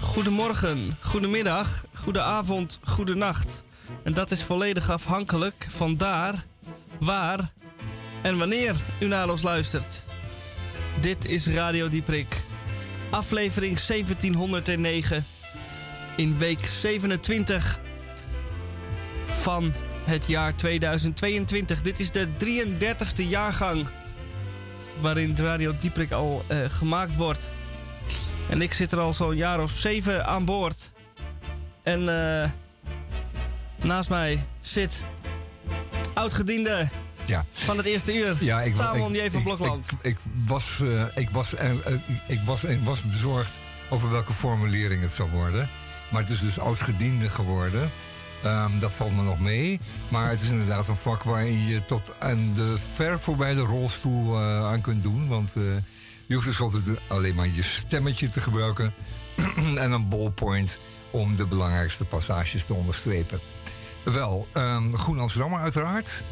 Goedemorgen, goedemiddag, goedenavond, goedenacht. En dat is volledig afhankelijk van daar, waar en wanneer u naar ons luistert. Dit is Radio Dieprik, aflevering 1709 in week 27 van het jaar 2022. Dit is de 33e jaargang waarin Radio Dieprik al uh, gemaakt wordt. En ik zit er al zo'n jaar of zeven aan boord. En uh, naast mij zit oudgediende ja. van het eerste uur. Ja, ik, Tamon J. van Blokland. Ik, ik, was, uh, ik, was, uh, ik, was, ik was bezorgd over welke formulering het zou worden. Maar het is dus oudgediende geworden. Um, dat valt me nog mee. Maar het is inderdaad een vak waarin je tot aan de ver voorbij de rolstoel aan kunt doen. Want je hoeft dus altijd alleen maar je stemmetje te gebruiken en een ballpoint om de belangrijkste passages te onderstrepen. Wel, um, Groen Amsterdam uiteraard.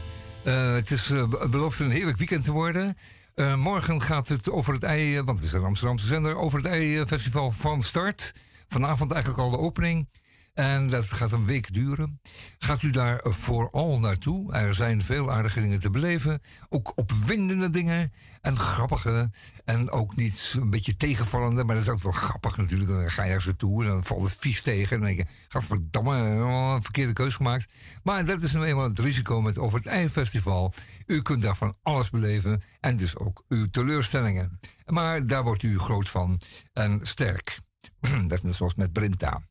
Uh, het is uh, belooft een heerlijk weekend te worden. Uh, morgen gaat het over het ei, want het is een Amsterdamse zender, over het ei-festival van start. Vanavond eigenlijk al de opening. En dat gaat een week duren. Gaat u daar vooral naartoe? Er zijn veel aardige dingen te beleven. Ook opwindende dingen. En grappige. En ook niet een beetje tegenvallende. Maar dat is ook wel grappig natuurlijk. Dan ga je ergens naartoe en dan valt het vies tegen. En dan denk je, gadverdamme, verkeerde keus gemaakt. Maar dat is nu eenmaal het risico met Over het Eindfestival. U kunt daarvan alles beleven. En dus ook uw teleurstellingen. Maar daar wordt u groot van en sterk. dat is net zoals met Brinta.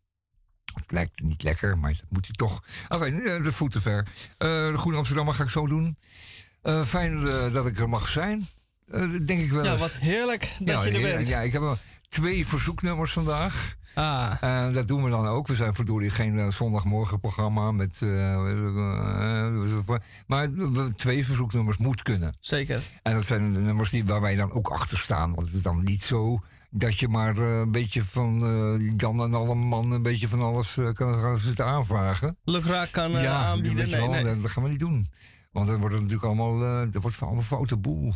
Het lijkt niet lekker, maar dat moet hij toch. Enfin, de voeten ver. Uh, de Groene Amsterdam ga ik zo doen. Uh, fijn dat ik er mag zijn. denk ik wel. Ja, wat heerlijk dat je er bent. Ja, ik heb twee verzoeknummers vandaag. Ah. En dat doen we dan ook. We zijn verdorie geen zondagmorgenprogramma met. maar twee verzoeknummers moet kunnen. Zeker. En dat zijn de nummers die, waar wij dan ook achter staan. Want het is dan niet zo dat je maar uh, een beetje van uh, Jan en alle man een beetje van alles uh, kan gaan zitten aanvragen. Lukraak kan ja, aanbieden. Nee, nee. Dat, gaan we niet doen. Want dan wordt het natuurlijk allemaal, dat wordt allemaal foute boel.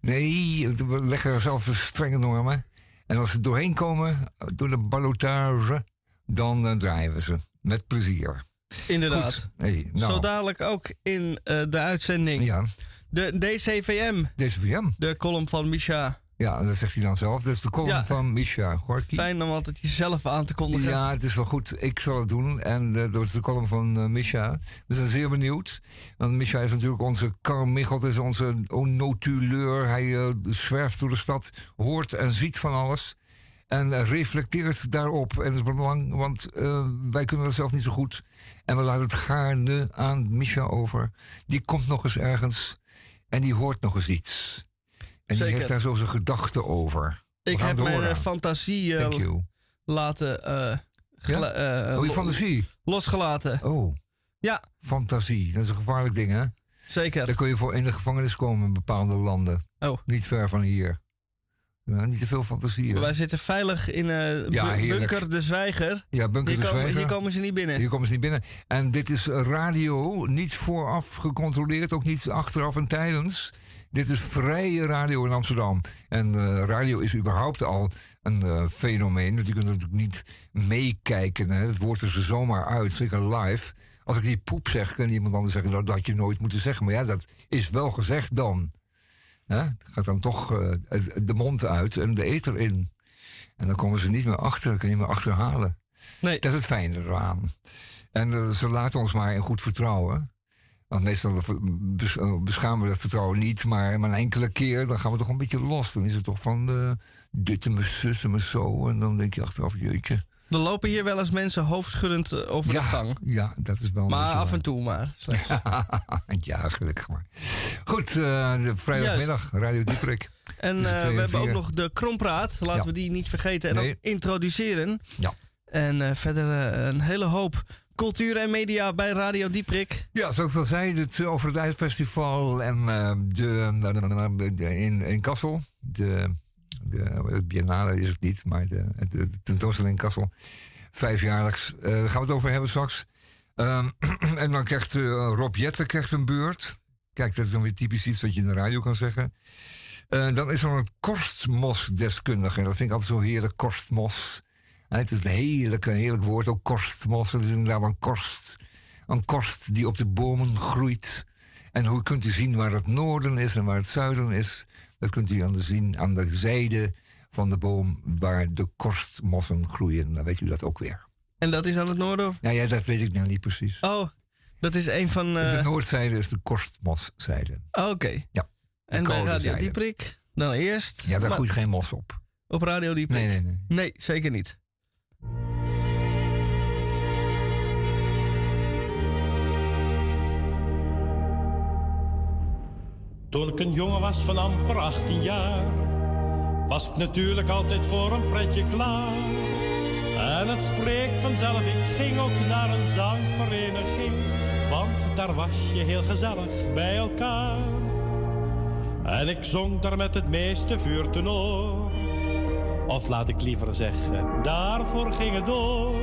Nee, we leggen er zelf strenge normen. En als ze doorheen komen, door de ballotage, dan draaien we ze. Met plezier. Inderdaad. Hey, nou. Zo dadelijk ook in de uitzending. Ja. De DCVM. DCVM. De column van Micha. Ja, dat zegt hij dan zelf. Dat is de column van Misha Gorky. Fijn om altijd jezelf aan te kondigen. Ja, het is wel goed. Ik zal het doen. En uh, dat is de column van uh, Misha. We zijn zeer benieuwd. Want Misha is natuurlijk onze Carmichelt, is onze notuleur. Hij uh, zwerft door de stad, hoort en ziet van alles. En reflecteert daarop. En dat is belangrijk, want wij kunnen dat zelf niet zo goed. En we laten het gaarne aan Misha over. Die komt nog eens ergens en die hoort nog eens iets. En Zeker. die heeft daar zo zijn gedachten over. Ik heb mijn uh, fantasie uh, laten. Uh, ja? oh, je fantasie? Losgelaten. Oh. Ja. Fantasie, dat is een gevaarlijk ding, hè? Zeker. Dan kun je voor in de gevangenis komen in bepaalde landen. Oh. Niet ver van hier. Ja, niet te veel fantasie. Wij zitten veilig in uh, ja, Bunker de Zwijger. Ja, Bunker hier de komen, Zwijger. Hier komen ze niet binnen. Hier komen ze niet binnen. En dit is radio, niet vooraf gecontroleerd, ook niet achteraf en tijdens. Dit is vrije radio in Amsterdam. En uh, radio is überhaupt al een uh, fenomeen. Want je kunt natuurlijk niet meekijken. Het woord is er zomaar uit, zeker live. Als ik die poep zeg, kan iemand anders zeggen... Nou, dat had je nooit moeten zeggen. Maar ja, dat is wel gezegd dan. Het gaat dan toch uh, de mond uit en de eter in. En dan komen ze niet meer achter, kan je niet meer achterhalen. Nee. Dat is het fijne eraan. En ze laten ons maar in goed vertrouwen. Want meestal eh, beschamen we dat vertrouwen niet, maar, maar een enkele keer dan gaan we toch een beetje los. Dan is het toch van uh, dit en mijn zus en mijn zo. En dan denk je achteraf, jeetje. Er lopen hier wel eens mensen hoofdschuddend eh, over de gang. Ja, dat is wel. Maar af en toe maar. ja, gelukkig maar. Goed, de vrijdagmiddag, Radio Dieprik. En we hebben ook nog de Krompraat. Laten we die niet vergeten en ook introduceren. Ja. En verder een hele hoop cultuur en media bij Radio Dieprik. Ja, zoals ik al zei, het, over het IJsfestival en uh, de, in, in Kassel. De, de, Biennale is het niet, maar de, de, tentoonstelling in Kassel. Vijfjaarlijks. Uh, daar gaan we het over hebben straks. Um, en dan krijgt uh, Rob Jetten krijgt een beurt. Kijk, dat is dan weer typisch iets wat je in de radio kan zeggen. Dan is er een korstmosdeskundige. Dat vind ik altijd zo heerlijk, korstmos. Het is een heerlijk, heerlijk woord, ook korstmos. Het is inderdaad een korst. Een korst die op de bomen groeit. En hoe kunt u zien waar het noorden is en waar het zuiden is? Dat kunt u aan de zien aan de zijde van de boom waar de korstmossen groeien. Dan weet u dat ook weer. En dat is aan het noorden? Nou ja, dat weet ik nou niet precies. Oh, dat is een van... Uh... De noordzijde is de korstmoszijde. Oh, Oké. Ja. En bij Radio Dieprik dan eerst? Ja, daar groeit geen mos op. Op Radio Dieprik? Nee, nee, nee. Nee, zeker niet. Toen ik een jongen was van amper 18 jaar, was ik natuurlijk altijd voor een pretje klaar. En het spreekt vanzelf, ik ging ook naar een zangvereniging, want daar was je heel gezellig bij elkaar. En ik zong daar met het meeste vuurtenor, of laat ik liever zeggen, daarvoor ging het door.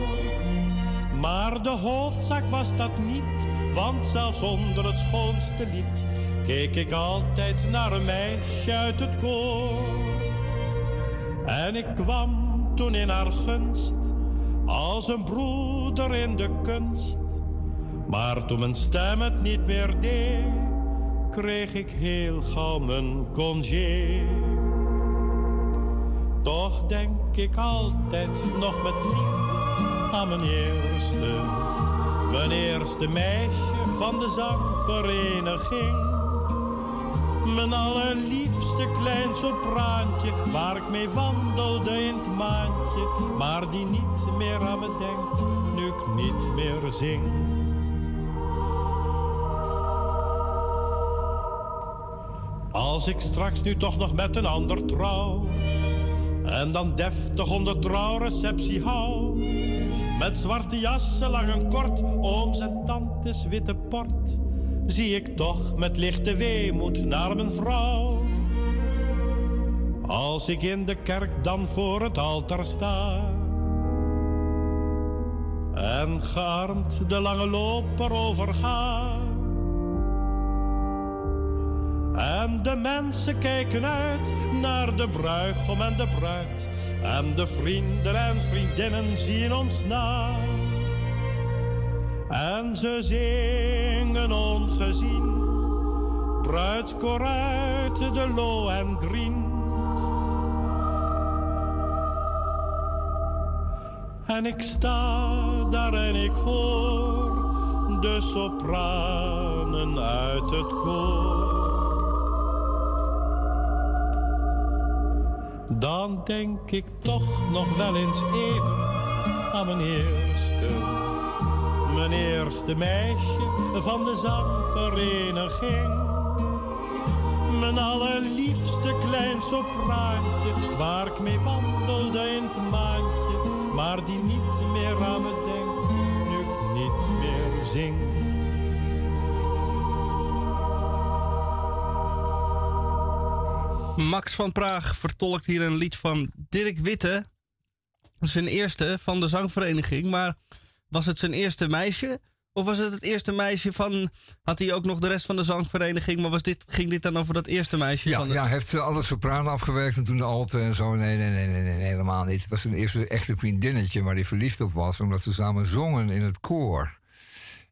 Maar de hoofdzaak was dat niet, want zelfs onder het schoonste lied keek ik altijd naar een meisje uit het koor. En ik kwam toen in haar gunst, als een broeder in de kunst. Maar toen mijn stem het niet meer deed, kreeg ik heel gauw mijn congé. Toch denk ik altijd nog met liefde aan mijn eerste, mijn eerste meisje van de zangvereniging. Mijn allerliefste klein sopraantje, waar ik mee wandelde in het maandje, maar die niet meer aan me denkt, nu ik niet meer zing. Als ik straks nu toch nog met een ander trouw, en dan deftig onder trouwreceptie hou, met zwarte jassen, lang en kort, ooms en tantes witte port zie ik toch met lichte weemoed naar mijn vrouw. Als ik in de kerk dan voor het altaar sta. En gearmd de lange loper overga. En de mensen kijken uit naar de bruigom en de bruid. En de vrienden en vriendinnen zien ons na. En ze zingen ongezien, bruidskoor uit de low en green. En ik sta daar en ik hoor de sopranen uit het koor. Dan denk ik toch nog wel eens even aan mijn eerste mijn eerste meisje van de zangvereniging. Mijn allerliefste klein sopraantje, waar ik mee wandelde in het maandje, maar die niet meer aan me denkt, nu ik niet meer zing. Max van Praag vertolkt hier een lied van Dirk Witte. Zijn eerste van de zangvereniging, maar was het zijn eerste meisje? Of was het het eerste meisje van. Had hij ook nog de rest van de zangvereniging? Maar was dit, ging dit dan over dat eerste meisje? Ja, van de... ja heeft ze alle sopranen afgewerkt en toen de alte en zo? Nee, nee, nee, nee, nee, helemaal niet. Het was een eerste echte vriendinnetje waar hij verliefd op was, omdat ze samen zongen in het koor.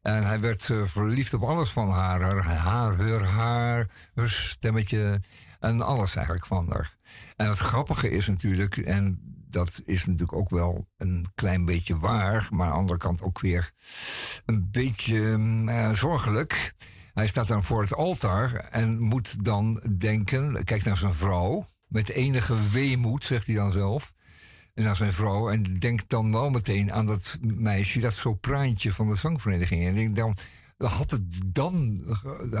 En hij werd uh, verliefd op alles van haar. Haar haar, haar, haar, haar stemmetje en alles eigenlijk van haar. En het grappige is natuurlijk, en dat is natuurlijk ook wel een klein beetje waar, maar aan de andere kant ook weer een beetje uh, zorgelijk. Hij staat dan voor het altaar en moet dan denken, kijkt naar zijn vrouw, met enige weemoed, zegt hij dan zelf, naar zijn vrouw en denkt dan wel meteen aan dat meisje, dat sopraantje van de zangvereniging. En ik dan had het dan,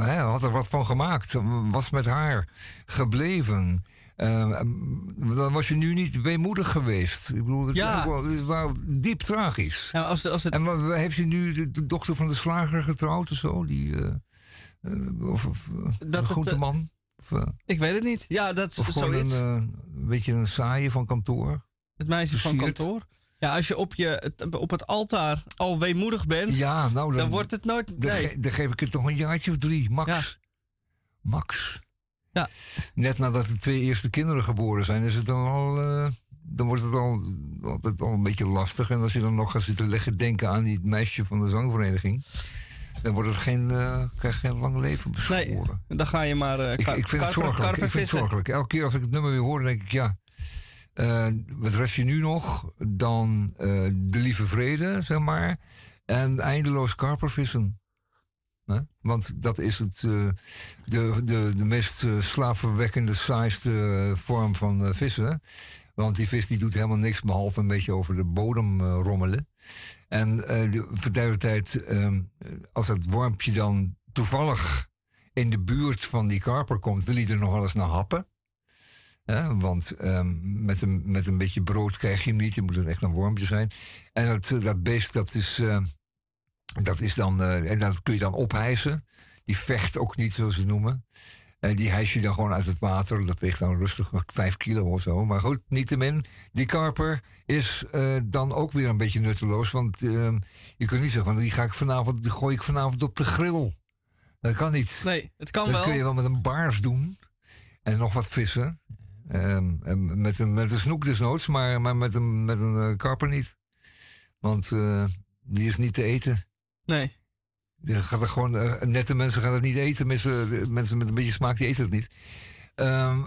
had er wat van gemaakt, was met haar gebleven. Ehm, dan was je nu niet weemoedig geweest. Ik bedoel, het, Ja. wel, het wel diep tragisch. Ja, als, als het, En wat, heeft hij nu de, dochter van de slager getrouwd of zo? Die, eh, eh, of of eh, het, een eh, groenteman? Of, ik weet het niet. Ja, dat of is gewoon een, zoiets. eh, een beetje een saaie van kantoor? het meisje van kantoor. Ja, als je op, je, het- op het altaar al weemoedig bent, Ja, nou dan, dan wordt het nooit... dan, Nee. ge- dan geef ik het toch een jaartje of drie, max. Ja. Max. Ja. Net nadat de twee eerste kinderen geboren zijn, is het dan al, eh, dan wordt het al, altijd al een beetje lastig. En als je dan nog gaat zitten leggen denken aan die meisje van de zangvereniging, dan wordt het geen, eh, krijg je geen lang leven beschoren. Dan ga je maar uh, Ik, ik vind het zorgelijk. Ik vind het zorgelijk. Elke keer als ik het nummer weer hoor, denk ik ja. wat rest je nu nog dan de lieve vrede, zeg maar. En eindeloos karpervissen. Want dat is het, eh, de, de, de meest eh, slaapverwekkende, saaiste eh, vorm van vissen. Want die vis die doet helemaal niks behalve een beetje over de bodem rommelen. En ehm, als het wormpje dan toevallig in de buurt van die karper komt, wil hij er nog wel eens naar happen. Want ehm, met, een, met een beetje brood krijg je hem niet. Het moet echt een wormpje zijn. En dat, dat beest, dat is, eh, dat is dan... eh, en dat kun je dan ophijsen. Die vecht ook niet, zoals ze het noemen. En die hijs je dan gewoon uit het water. Dat weegt dan rustig vijf kilo of zo. Maar goed, niettemin. Die karper is eh, dan ook weer een beetje nutteloos. Want ehm, je kunt niet zeggen, van, die, ga ik vanavond, die gooi ik vanavond op de grill. Dat kan niet. Nee, het kan Dat wel. kun je wel met een baars doen. En nog wat vissen. Ehm, en met, een, met een snoek desnoods, maar, maar met een, met een eh, karper niet. Want eh, die is niet te eten. Nee. Gaat er gewoon, eh, nette mensen gaan het niet eten. Mensen, mensen met een beetje smaak, die eten het niet. Ehm,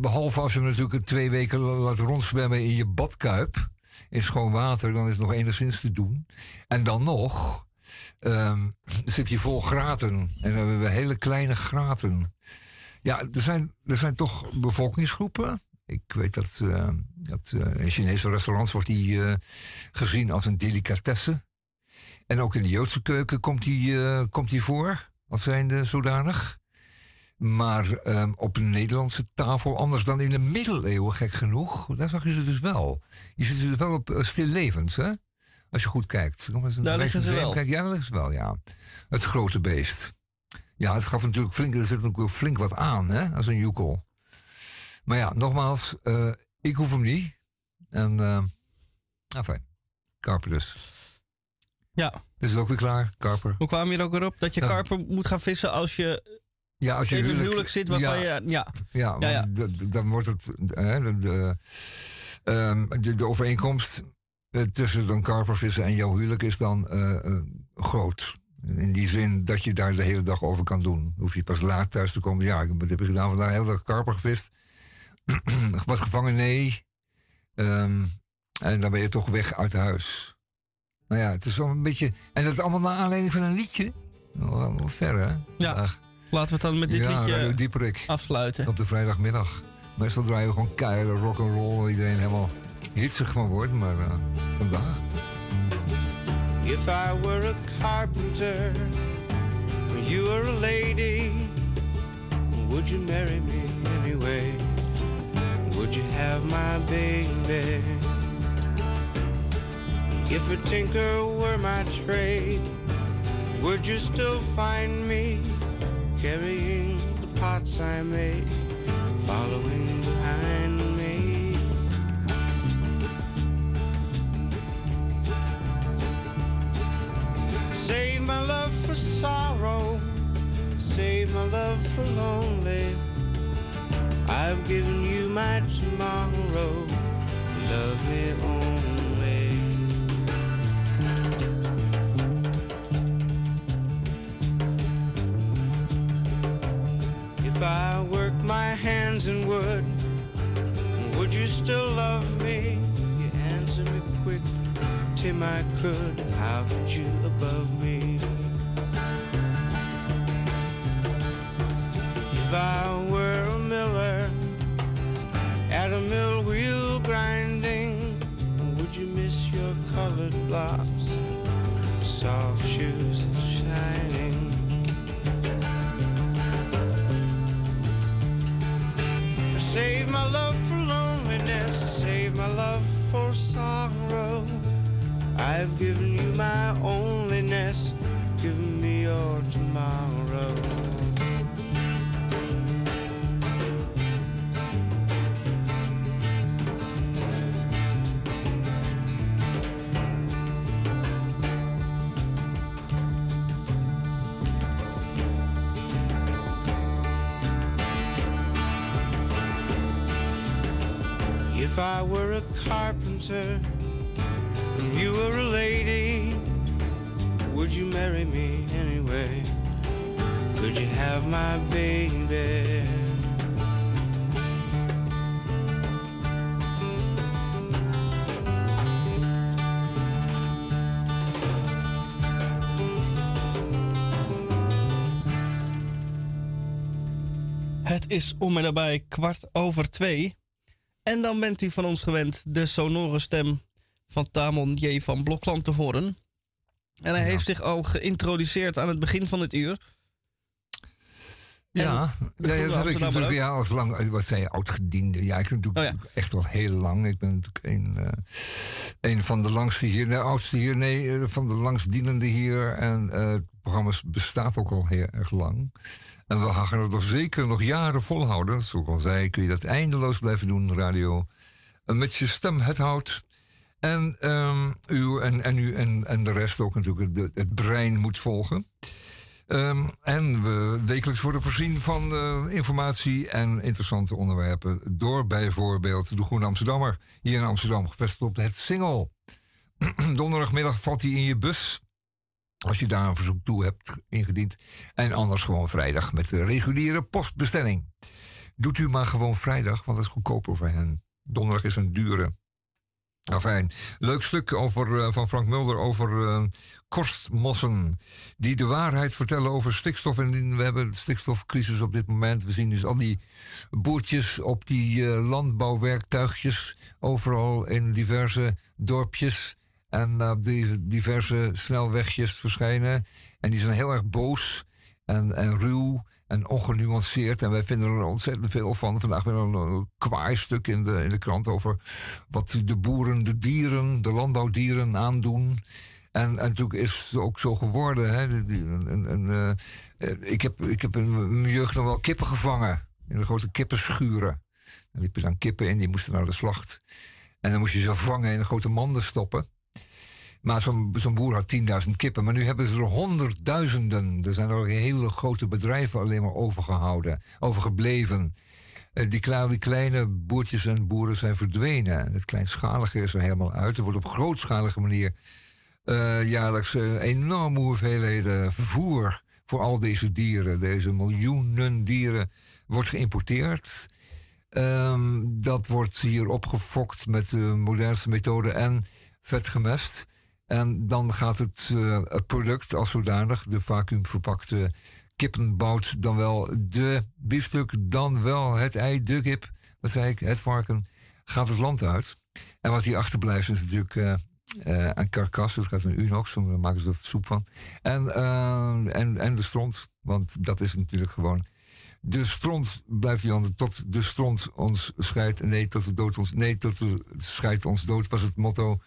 behalve als je hem natuurlijk twee weken laat rondzwemmen in je badkuip. In schoon water, dan is het nog enigszins te doen. En dan nog ehm, zit hij vol graten. En dan hebben we hele kleine graten. Ja, er zijn, er zijn toch bevolkingsgroepen. Ik weet dat, eh, dat eh, in Chinese restaurants wordt die eh, gezien als een delicatesse. En ook in de Joodse keuken komt die, eh, komt die voor, als zijnde zodanig. Maar ehm, op een Nederlandse tafel, anders dan in de middeleeuwen, gek genoeg, daar zag je ze dus wel. Je ziet ze dus wel op uh, stillevens, hè? Als je goed kijkt. Kom eens Daar liggen ze wel. kijken. Ja, daar liggen ze wel, ja. Het grote beest. Ja, het gaf natuurlijk flink, er zit ook flink wat aan, hè? Als een joekel. Maar ja, nogmaals, eh, ik hoef hem niet. En, eh nou fijn. Karper dus. Ja. Dus is ook weer klaar, Karper. Hoe kwam je er ook weer op dat je Nou, karper moet gaan vissen als je Ja, als je in een huwelijk zit waarvan ja, je... Ja, Ja, dan wordt het. hè, de, de, ehm, de, de overeenkomst eh, tussen dan karpervissen en jouw huwelijk is dan eh, eh, groot. In die zin dat je daar de hele dag over kan doen. Hoef je pas laat thuis te komen. Ja, wat heb je gedaan vandaag? De hele dag karper gevist. Was gevangen? Nee. Ehm, en dan ben je toch weg uit huis. Nou ja, het is wel een beetje. En dat is allemaal naar aanleiding van een liedje. Wel, wel ver, hè? Ja, laten we het dan met dit ja, liedje Dieperik. afsluiten. Op de vrijdagmiddag. Meestal draaien we gewoon keiharde rock and roll waar iedereen helemaal hitsig van wordt, maar eh, vandaag. If I were a carpenter, and you were a lady, would you marry me anyway? Would you have my baby? If a tinker were my trade, would you still find me carrying the pots I made, following behind me? Save my love for sorrow, save my love for lonely. I've given you my tomorrow, love me only. Still love me? You answer me quick, Tim, I could. How could you above me? Is nabij kwart over twee. En dan bent u van ons gewend de sonore stem van Tamon J. van Blokland te horen. En hij heeft zich al geïntroduceerd aan het begin van dit uur. Ja, ja, ja, Groene dat heb ik natuurlijk ja, als lang, eh, wat zei je, oud-gediende. Ja, ik ben natuurlijk Oh echt al heel lang. Ik ben natuurlijk een, eh, een van de langste hier, de oudste hier, nee, eh, van de langstdienende hier. En het programma bestaat ook al heel erg lang. En we gaan het nog zeker nog jaren volhouden. Zoals ik al zei, kun je dat eindeloos blijven doen, radio. Met je stem het houdt. En, ehm, u, en, en, u, en, en de rest ook natuurlijk, het, het brein moet volgen. Ehm, en we wekelijks worden voorzien van eh, informatie en interessante onderwerpen. Door bijvoorbeeld de Groene Amsterdammer. Hier in Amsterdam, gevestigd op het Singel. Donderdagmiddag valt hij in je bus. Als je daar een verzoek toe hebt ingediend. En anders gewoon vrijdag met de reguliere postbestelling. Doet u maar gewoon vrijdag, want dat is goedkoper voor hen. Donderdag is een dure. Enfin, leuk stuk over, eh, van Frank Mulder over eh, korstmossen. Die de waarheid vertellen over stikstof. En we hebben een stikstofcrisis op dit moment. We zien dus al die boertjes op die eh, landbouwwerktuigjes. Overal in diverse dorpjes. En op die diverse snelwegjes verschijnen. En die zijn heel erg boos en, en ruw en ongenuanceerd. En wij vinden er ontzettend veel van. Vandaag weer een, een stuk in de, in de krant over wat de boeren, de dieren, de landbouwdieren aandoen. En, en natuurlijk is het ook zo geworden. Hè? Een- een, eh, eh, ik, heb, ik heb in mijn jeugd nog wel kippen gevangen. In de grote kippenschuren. Daar liepen dan kippen in, die moesten naar de slacht. En dan moest je ze vangen in grote manden stoppen. Maar zo'n boer had 10.000 kippen. Maar nu hebben ze er honderdduizenden. Er zijn er hele grote bedrijven alleen maar overgehouden, overgebleven. Eh, Die, kle- die kleine boertjes en boeren zijn verdwenen. Het kleinschalige is er helemaal uit. Er wordt op grootschalige manier eh, jaarlijks eh, enorme hoeveelheden vervoer voor al deze dieren, deze miljoenen dieren, wordt geïmporteerd. Ehm, dat wordt hier opgefokt met de modernste methode en vet gemest. En dan gaat het, eh, het product als zodanig, de vacuümverpakte kippenbout, dan wel de biefstuk, dan wel het ei, de kip, wat zei ik, het varken, gaat het land uit. En wat hier achterblijft is natuurlijk eh eh, een karkas, dat gaat een unox, daar maken ze er soep van. En, en, en de stront, want dat is natuurlijk gewoon de stront blijft hier anders tot de stront ons scheidt. Nee, tot de dood ons. Nee, tot de scheidt ons dood was het motto.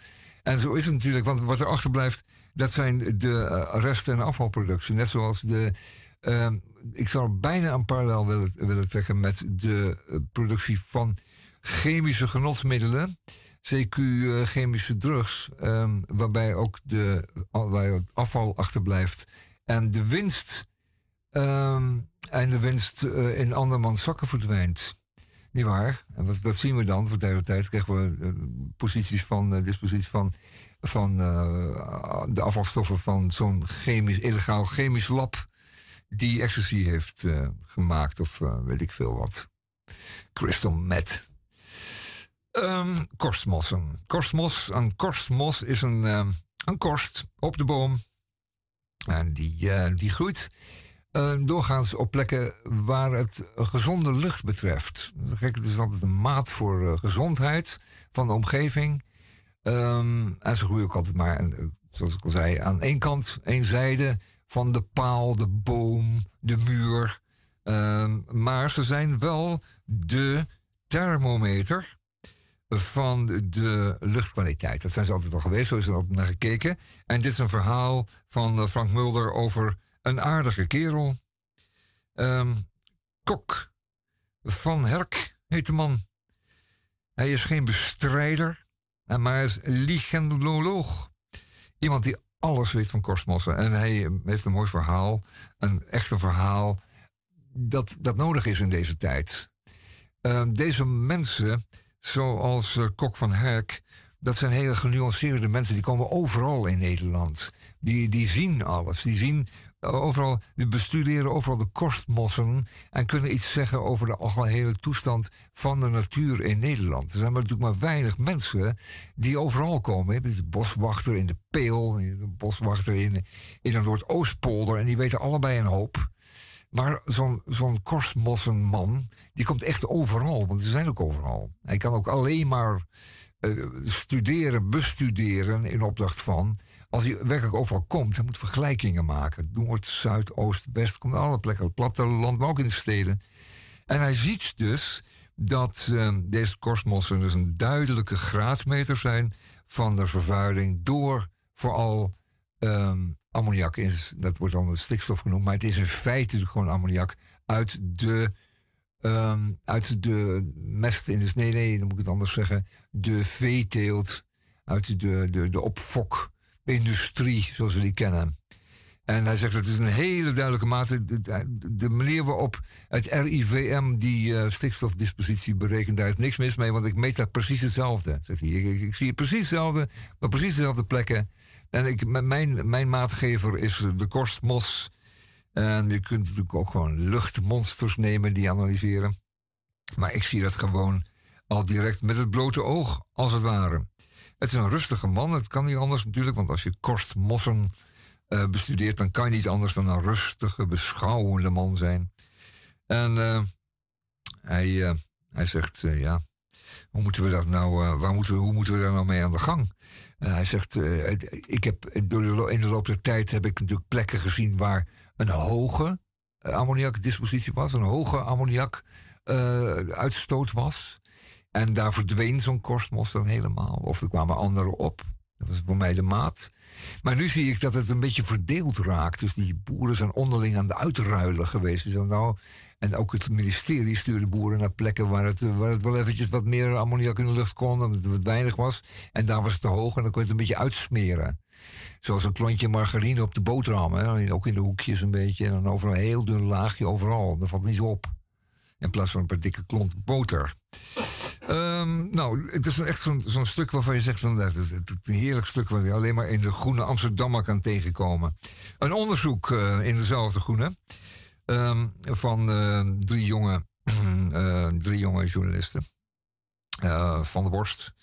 En zo is het natuurlijk, want wat er achterblijft, dat zijn de eh, resten- en afvalproducten. Net zoals de. eh, ik zou bijna een parallel willen, willen trekken met de eh, productie van chemische genotsmiddelen. CQ chemische drugs, ehm, waarbij ook de, al- waar het afval achterblijft. En de winst Ehm, en de winst in andermans zakken verdwijnt. Niet waar? En wat zien we dan? Voor tijd tijd krijgen we eh, posities van, eh, disposities van, van eh, de afvalstoffen van zo'n chemisch, illegaal chemisch lab die ecstasy heeft gemaakt of weet ik veel wat. Crystal meth. Ehm, korstmossen. Korstmos, een korstmos is een, een korst op de boom. En die, die groeit eh, doorgaans op plekken waar het gezonde lucht betreft. Het is altijd een maat voor eh, gezondheid van de omgeving. Ehm, en ze groeien ook altijd maar, en, eh, zoals ik al zei, aan één kant, één zijde van de paal, de boom, de muur. Ehm, maar ze zijn wel de thermometer van de luchtkwaliteit. Dat zijn ze altijd al geweest, zo is er altijd naar gekeken. En dit is een verhaal van eh, Frank Mulder over een aardige kerel. Um, Kok van Herk heet de man. Hij is geen bestrijder, maar hij is ligendoloog. Iemand die alles weet van korstmossen. En hij heeft een mooi verhaal, een echte verhaal, dat, dat nodig is in deze tijd. Uh, deze mensen zoals uh, Kok van Herk, dat zijn hele genuanceerde mensen. Die komen overal in Nederland. Die, die zien alles. Die zien eh, overal, bestuderen overal de kostmossen en kunnen iets zeggen over de algehele toestand van de natuur in Nederland. Er zijn maar natuurlijk maar weinig mensen die overal komen. De boswachter in de Peel, de boswachter in, in de Noordoostpolder en die weten allebei een hoop. Maar zo'n zo'n korstmossenman, die komt echt overal, want ze zijn ook overal. Hij kan ook alleen maar uh, studeren, bestuderen in opdracht van. Als hij werkelijk overal komt, hij moet vergelijkingen maken. Noord, Zuid, Oost, West, komt alle plekken. Het platteland, maar ook in de steden. En hij ziet dus dat uh, deze korstmossen dus een duidelijke graadmeter zijn van de vervuiling door vooral um, ammoniak is, dat wordt dan de stikstof genoemd, maar het is in feite gewoon ammoniak uit de, um, uit de mest in de nee, nee, dan moet ik het anders zeggen, de veeteelt, uit de, de, de opfokindustrie, zoals we die kennen. En hij zegt dat is een hele duidelijke mate. De, manier waarop het RIVM die uh, stikstofdispositie berekent, daar is niks mis mee, want ik meet dat precies hetzelfde. Zegt hij. Ik, zie het precies hetzelfde, op precies dezelfde plekken. En ik, mijn, mijn maatgever is de korstmos. En je kunt natuurlijk ook gewoon luchtmonsters nemen die analyseren. Maar ik zie dat gewoon al direct met het blote oog, als het ware. Het is een rustige man, het kan niet anders natuurlijk, want als je korstmossen uh, bestudeert, dan kan je niet anders dan een rustige, beschouwende man zijn. En uh, hij, uh, hij zegt, ja, hoe moeten we dat nou, waar moeten we, hoe moeten we daar nou mee aan de gang? Hij zegt, ik heb, in de loop der tijd heb ik natuurlijk plekken gezien waar een hoge ammoniakdispositie was, een hoge ammoniakuitstoot was. En daar verdween zo'n korstmos dan helemaal. Of er kwamen anderen op. Dat was voor mij de maat. Maar nu zie ik dat het een beetje verdeeld raakt. Dus die boeren zijn onderling aan de uitruilen geweest. Dus nou, en ook het ministerie stuurde boeren naar plekken waar het, waar het wel eventjes wat meer ammoniak in de lucht kon, omdat het wat weinig was. En daar was het te hoog en dan kon je het een beetje uitsmeren. Zoals een klontje margarine op de boterham. Hè? Ook in de hoekjes een beetje. En dan overal een heel dun laagje overal. Dat valt niet zo op. In plaats van een paar dikke klont boter. Um, nou, het is echt zo'n stuk waarvan je zegt: van, het is een heerlijk stuk wat je alleen maar in de Groene Amsterdammer kan tegenkomen. Een onderzoek uh, in dezelfde Groene um, van uh, drie, jonge, uh, drie jonge journalisten: Van der Borst,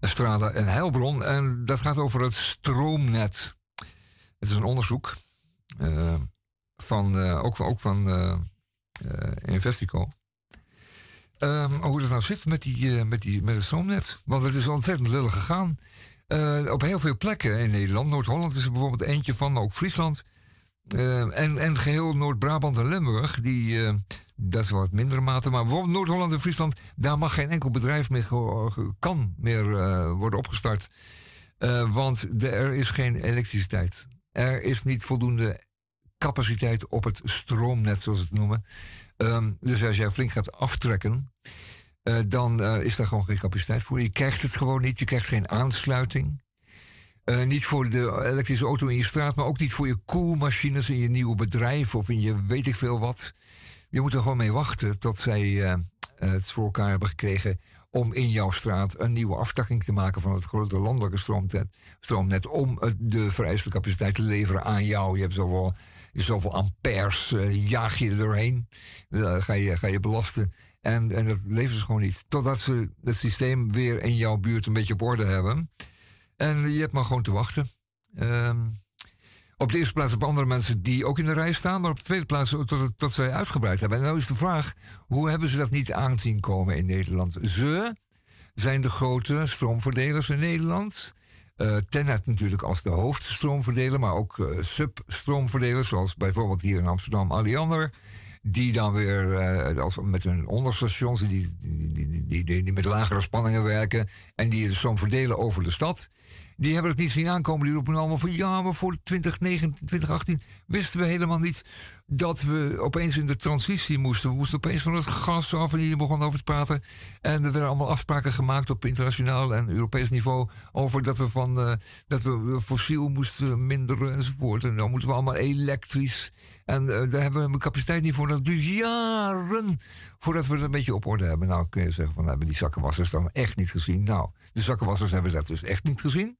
Estrada en Heilbron. En dat gaat over het stroomnet. Het is een onderzoek van, ook, ook van Investico. Um, hoe het nou zit met, die, uh, met, die, met het stroomnet. Want het is ontzettend lullig gegaan. Uh, op heel veel plekken in Nederland. Noord-Holland is er bijvoorbeeld eentje van, maar ook Friesland. En, en geheel Noord-Brabant en Limburg. Die, dat is wat mindere mate. Maar bijvoorbeeld Noord-Holland en Friesland. Daar mag geen enkel bedrijf meer kan meer worden opgestart. want er is geen elektriciteit. Er is niet voldoende capaciteit op het stroomnet, zoals ze het noemen. Um, dus als jij flink gaat aftrekken, uh, dan uh, is daar gewoon geen capaciteit voor. Je krijgt het gewoon niet, je krijgt geen aansluiting. Uh, niet voor de elektrische auto in je straat, maar ook niet voor je koelmachines in je nieuwe bedrijf of in je weet ik veel wat. Je moet er gewoon mee wachten tot zij het voor elkaar hebben gekregen om in jouw straat een nieuwe aftakking te maken van het grote landelijke stroomnet, stroomnet om de vereiste capaciteit te leveren aan jou. Je hebt zoveel zoveel amperes uh, jaag je er doorheen. Uh, ga, je, ga je belasten. En, en dat leveren ze gewoon niet. Totdat ze het systeem weer in jouw buurt een beetje op orde hebben. En je hebt maar gewoon te wachten. Um, op de eerste plaats op andere mensen die ook in de rij staan. Maar op de tweede plaats tot, tot zij uitgebreid hebben. En nou is de vraag, hoe hebben ze dat niet aanzien komen in Nederland? Ze zijn de grote stroomverdelers in Nederland. Uh, Tenet natuurlijk als de hoofdstroomverdeler, maar ook uh, substroomverdelers, zoals bijvoorbeeld hier in Amsterdam Alliander. die dan weer als, met hun onderstations, die, die, die, die, die, met lagere spanningen werken en die de stroom verdelen over de stad die hebben het niet zien aankomen. Die roepen allemaal van ja, maar voor 2019, 2018 wisten we helemaal niet dat we opeens in de transitie moesten. We moesten opeens van het gas af en die begonnen over te praten. En er werden allemaal afspraken gemaakt op internationaal en Europees niveau over dat we van uh, dat we fossiel moesten minderen enzovoort. En dan moeten we allemaal elektrisch. En uh, daar hebben we een capaciteit niet voor. Dat duurt jaren voordat we het een beetje op orde hebben. Nou kun je zeggen van hebben die zakkenwassers dan echt niet gezien. Nou, de zakkenwassers hebben dat dus echt niet gezien.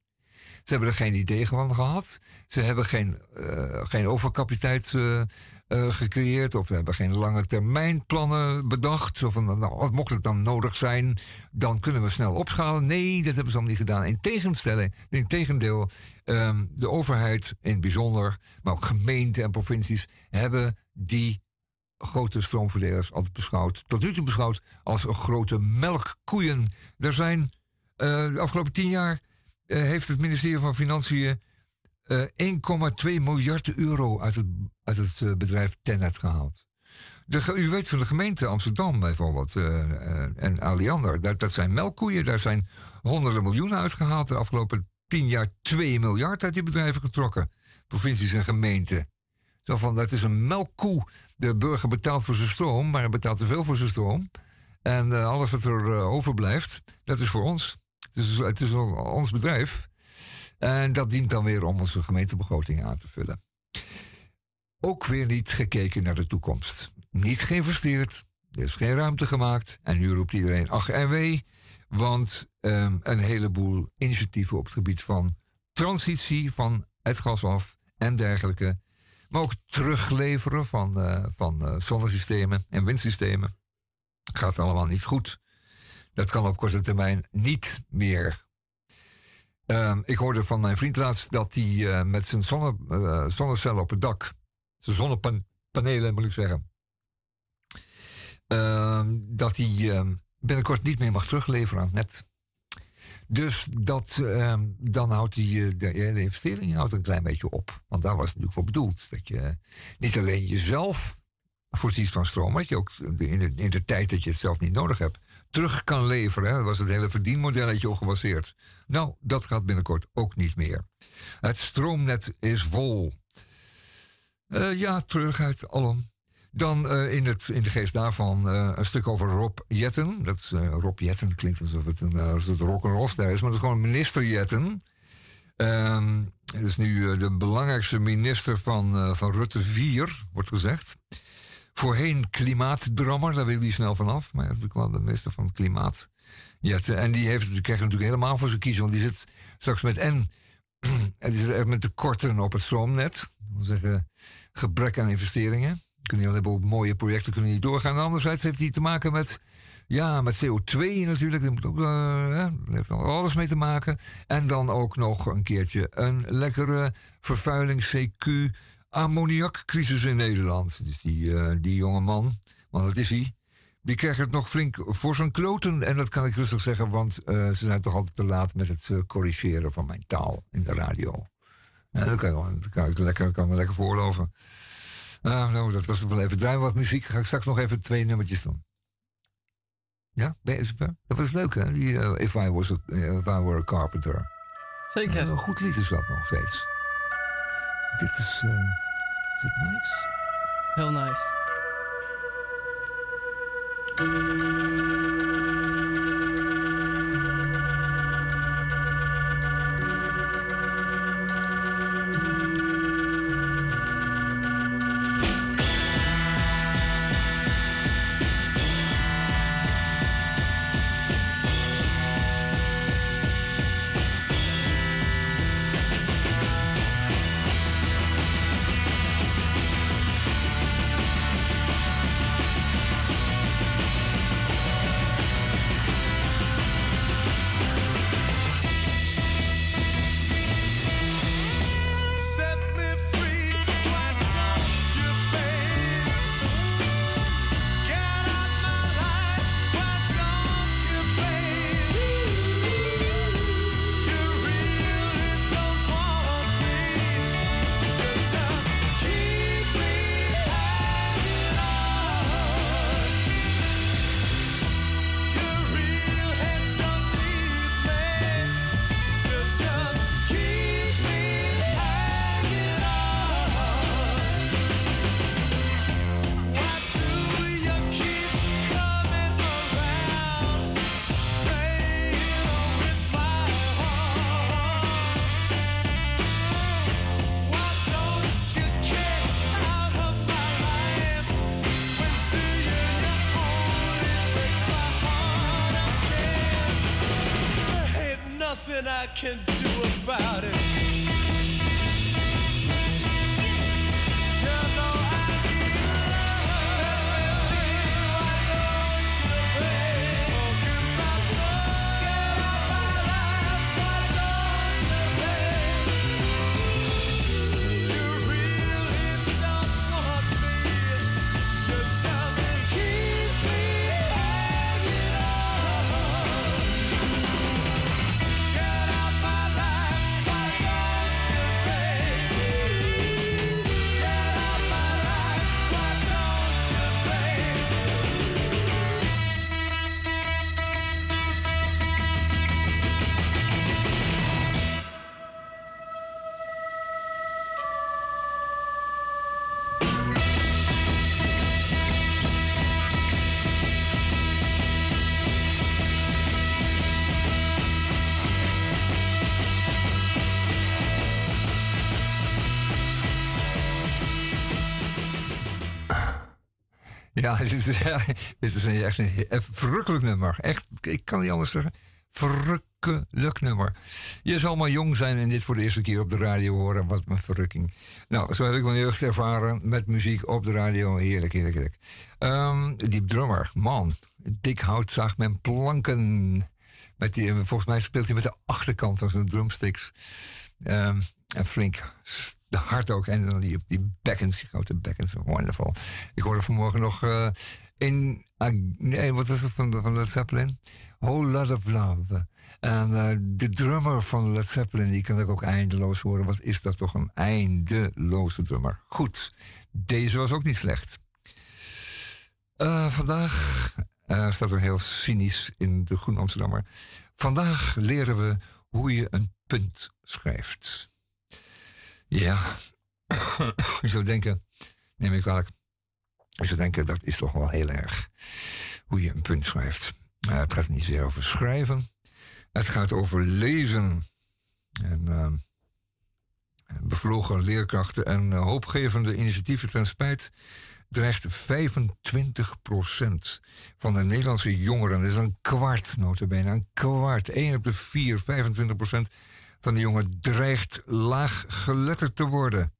Ze hebben er geen idee van gehad. Ze hebben geen, uh, geen overcapaciteit uh, uh, gecreëerd. Of hebben geen lange termijn plannen bedacht. Of nou, wat mocht het dan nodig zijn, dan kunnen we snel opschalen. Nee, dat hebben ze allemaal niet gedaan. In tegenstelling, in tegendeel, um, de overheid in het bijzonder, maar ook gemeenten en provincies hebben die grote stroomverdelers altijd beschouwd, tot nu toe beschouwd, als grote melkkoeien. Er zijn de afgelopen tien jaar heeft het ministerie van Financiën uh, eh, 1,2 miljard euro uit het, het uh, bedrijf Tenet gehaald. De, u weet van de gemeente Amsterdam bijvoorbeeld en Aliander, dat, dat zijn melkkoeien. Daar zijn honderden miljoenen uitgehaald. De afgelopen 10 jaar 2 miljard uit die bedrijven getrokken. Provincies en gemeenten. Zo van, dat is een melkkoe. De burger betaalt voor zijn stroom, maar hij betaalt te veel voor zijn stroom. En alles wat er overblijft, dat is voor ons. Dus het is ons bedrijf. En dat dient dan weer om onze gemeentebegroting aan te vullen. Ook weer niet gekeken naar de toekomst. Niet geïnvesteerd. Er is geen ruimte gemaakt. En nu roept iedereen ach en wee. Want um, een heleboel initiatieven op het gebied van transitie van het gas af en dergelijke. Maar ook terugleveren van, uh, van uh, zonnesystemen en windsystemen. Gaat allemaal niet goed. Dat kan op korte termijn niet meer. Uh, ik hoorde van mijn vriend laatst dat hij uh, met zijn zonne, uh, zonnecellen op het dak, zijn zonnepanelen moet ik zeggen, ehm, dat hij ehm, binnenkort niet meer mag terugleveren aan het net. Dus dat, dan houdt hij de, de investering houdt een klein beetje op. Want daar was het natuurlijk voor bedoeld. Dat je niet alleen jezelf voorziet van stroom, maar dat je ook in de, in de tijd dat je het zelf niet nodig hebt, terug kan leveren. Dat was het hele verdienmodelletje op gebaseerd. Nou, dat gaat binnenkort ook niet meer. Het stroomnet is vol. Uh, ja, terug uit Allen. Dan uh, in, het, in de geest daarvan uh, een stuk over Rob Jetten. Dat is, Rob Jetten klinkt alsof het een, een rock'n'roll is, maar dat is gewoon minister Jetten. Ehm, dat is nu de belangrijkste minister van, van Rutte 4, wordt gezegd. Voorheen klimaatdrammer, daar wil hij snel vanaf. Maar hij is natuurlijk wel de minister van Klimaat. Ja, en die heeft, die krijgt natuurlijk helemaal voor zijn kiezen. Want die zit straks met en. Die zit echt met tekorten op het stroomnet. Dat zeggen gebrek aan investeringen. Kunnen alleen op mooie projecten kunnen niet doorgaan. anderzijds heeft hij te maken met, ja, met CO2 natuurlijk. Dat ook, uh, heeft alles mee te maken. En dan ook nog een keertje een lekkere vervuiling CQ ammoniakcrisis in Nederland. Dus die, uh, die jonge man, want dat is hij, die krijgt het nog flink voor zijn kloten. En dat kan ik rustig zeggen, want uh, ze zijn toch altijd te laat met het uh, corrigeren van mijn taal in de radio. En dat kan, ik, dat kan ik lekker, kan me lekker voorloven. Uh, nou, dat was wel even draaien wat muziek. Ga ik straks nog even twee nummertjes doen. Ja, dat was leuk hè, die If, I was a, If I Were a Carpenter. Zeker. een goed lied is dat nog steeds. Dit is... Is het nice? Heel nice. Ja, dit is, is een, echt een, verrukkelijk nummer. Echt, ik kan niet anders zeggen. Verrukkelijk nummer. Je zal maar jong zijn en dit voor de eerste keer op de radio horen. Wat een verrukking. Nou, zo heb ik mijn jeugd ervaren met muziek op de radio. Heerlijk, heerlijk, heerlijk. Um, drummer, man. Dik hout zag men planken. Met die, volgens mij speelt hij met de achterkant van zijn drumsticks. Um, en flink hard ook. En dan die, die grote bekkens. Wonderful. Ik hoorde vanmorgen nog uh, in... Nee, wat was het van, van Led Zeppelin? Whole Lot of Love. En uh, de drummer van Led Zeppelin, die kan ik ook eindeloos horen. Wat is dat toch een eindeloze drummer. Goed, deze was ook niet slecht. vandaag staat er heel cynisch in de Groen Amsterdammer. Vandaag leren we hoe je een punt schrijft. Ja, je zou denken, neem ik kwalijk. Je zou denken, dat is toch wel heel erg hoe je een punt schrijft. Uh, het gaat niet zozeer over schrijven, het gaat over lezen. En uh, bevlogen leerkrachten en uh, hoopgevende initiatieven ten spijt dreigt 25% van de Nederlandse jongeren, dat is een kwart notabene, een kwart, 1 op de 4, 25% van de jongen dreigt laaggeletterd te worden.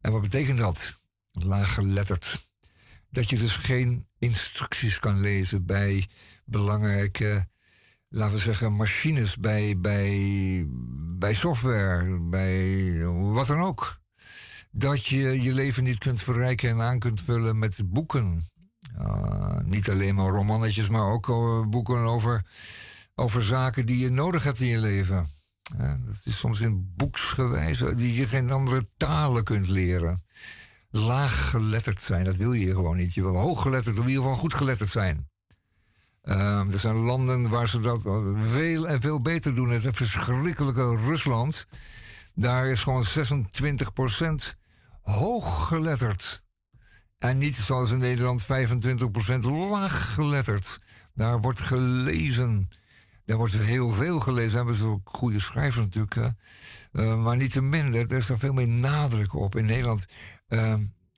En wat betekent dat? Laaggeletterd. Dat je dus geen instructies kan lezen bij belangrijke, laten we zeggen, machines, bij, bij, bij software, bij wat dan ook. Dat je je leven niet kunt verrijken en aan kunt vullen met boeken. Uh, niet alleen maar romannetjes, maar ook uh, boeken over, over zaken die je nodig hebt in je leven. Ja, dat is soms in boeksgewijs, die je geen andere talen kunt leren. Laaggeletterd zijn, dat wil je gewoon niet. Je wil hooggeletterd, of in ieder geval goed geletterd zijn. Uh, er zijn landen waar ze dat veel en veel beter doen. Het verschrikkelijke Rusland. Daar is gewoon 26% hooggeletterd. En niet zoals in Nederland 25% laaggeletterd. Daar wordt gelezen. Daar wordt heel veel gelezen. Hebben ze ook goede schrijvers natuurlijk. Uh, maar niet te minder. Er is er veel meer nadruk op. In Nederland, uh,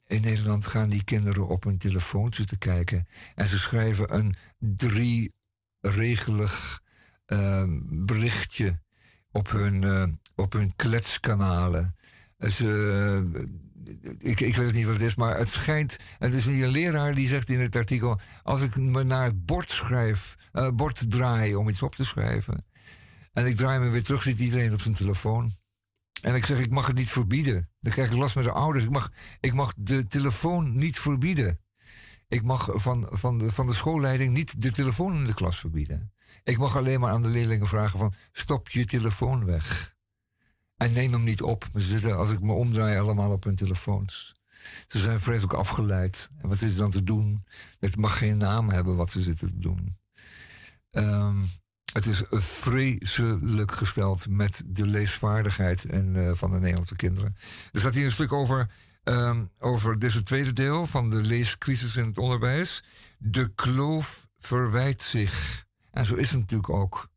in Nederland gaan die kinderen op hun telefoon zitten kijken. En ze schrijven een drie-regelig uh, berichtje op hun, uh, op hun kletskanalen. Ze, ik, ik weet niet wat het is, maar het schijnt. Het is niet een leraar die zegt in het artikel. Als ik me naar het bord schrijf, uh, bord draai om iets op te schrijven. En ik draai me weer terug, zit iedereen op zijn telefoon. En ik zeg, ik mag het niet verbieden. Dan krijg ik last met de ouders. Ik mag, ik mag de telefoon niet verbieden. Ik mag van, van, de, van de schoolleiding niet de telefoon in de klas verbieden. Ik mag alleen maar aan de leerlingen vragen van... stop je telefoon weg. En neem hem niet op. Ze zitten, als ik me omdraai, allemaal op hun telefoons. Ze zijn vreselijk afgeleid. En wat is er dan te doen? Het mag geen naam hebben wat ze zitten te doen. Um, het is vreselijk gesteld met de leesvaardigheid en, uh, van de Nederlandse kinderen. Er staat hier een stuk over, um, over dit tweede deel van de leescrisis in het onderwijs. De kloof verwijt zich. En zo is het natuurlijk ook.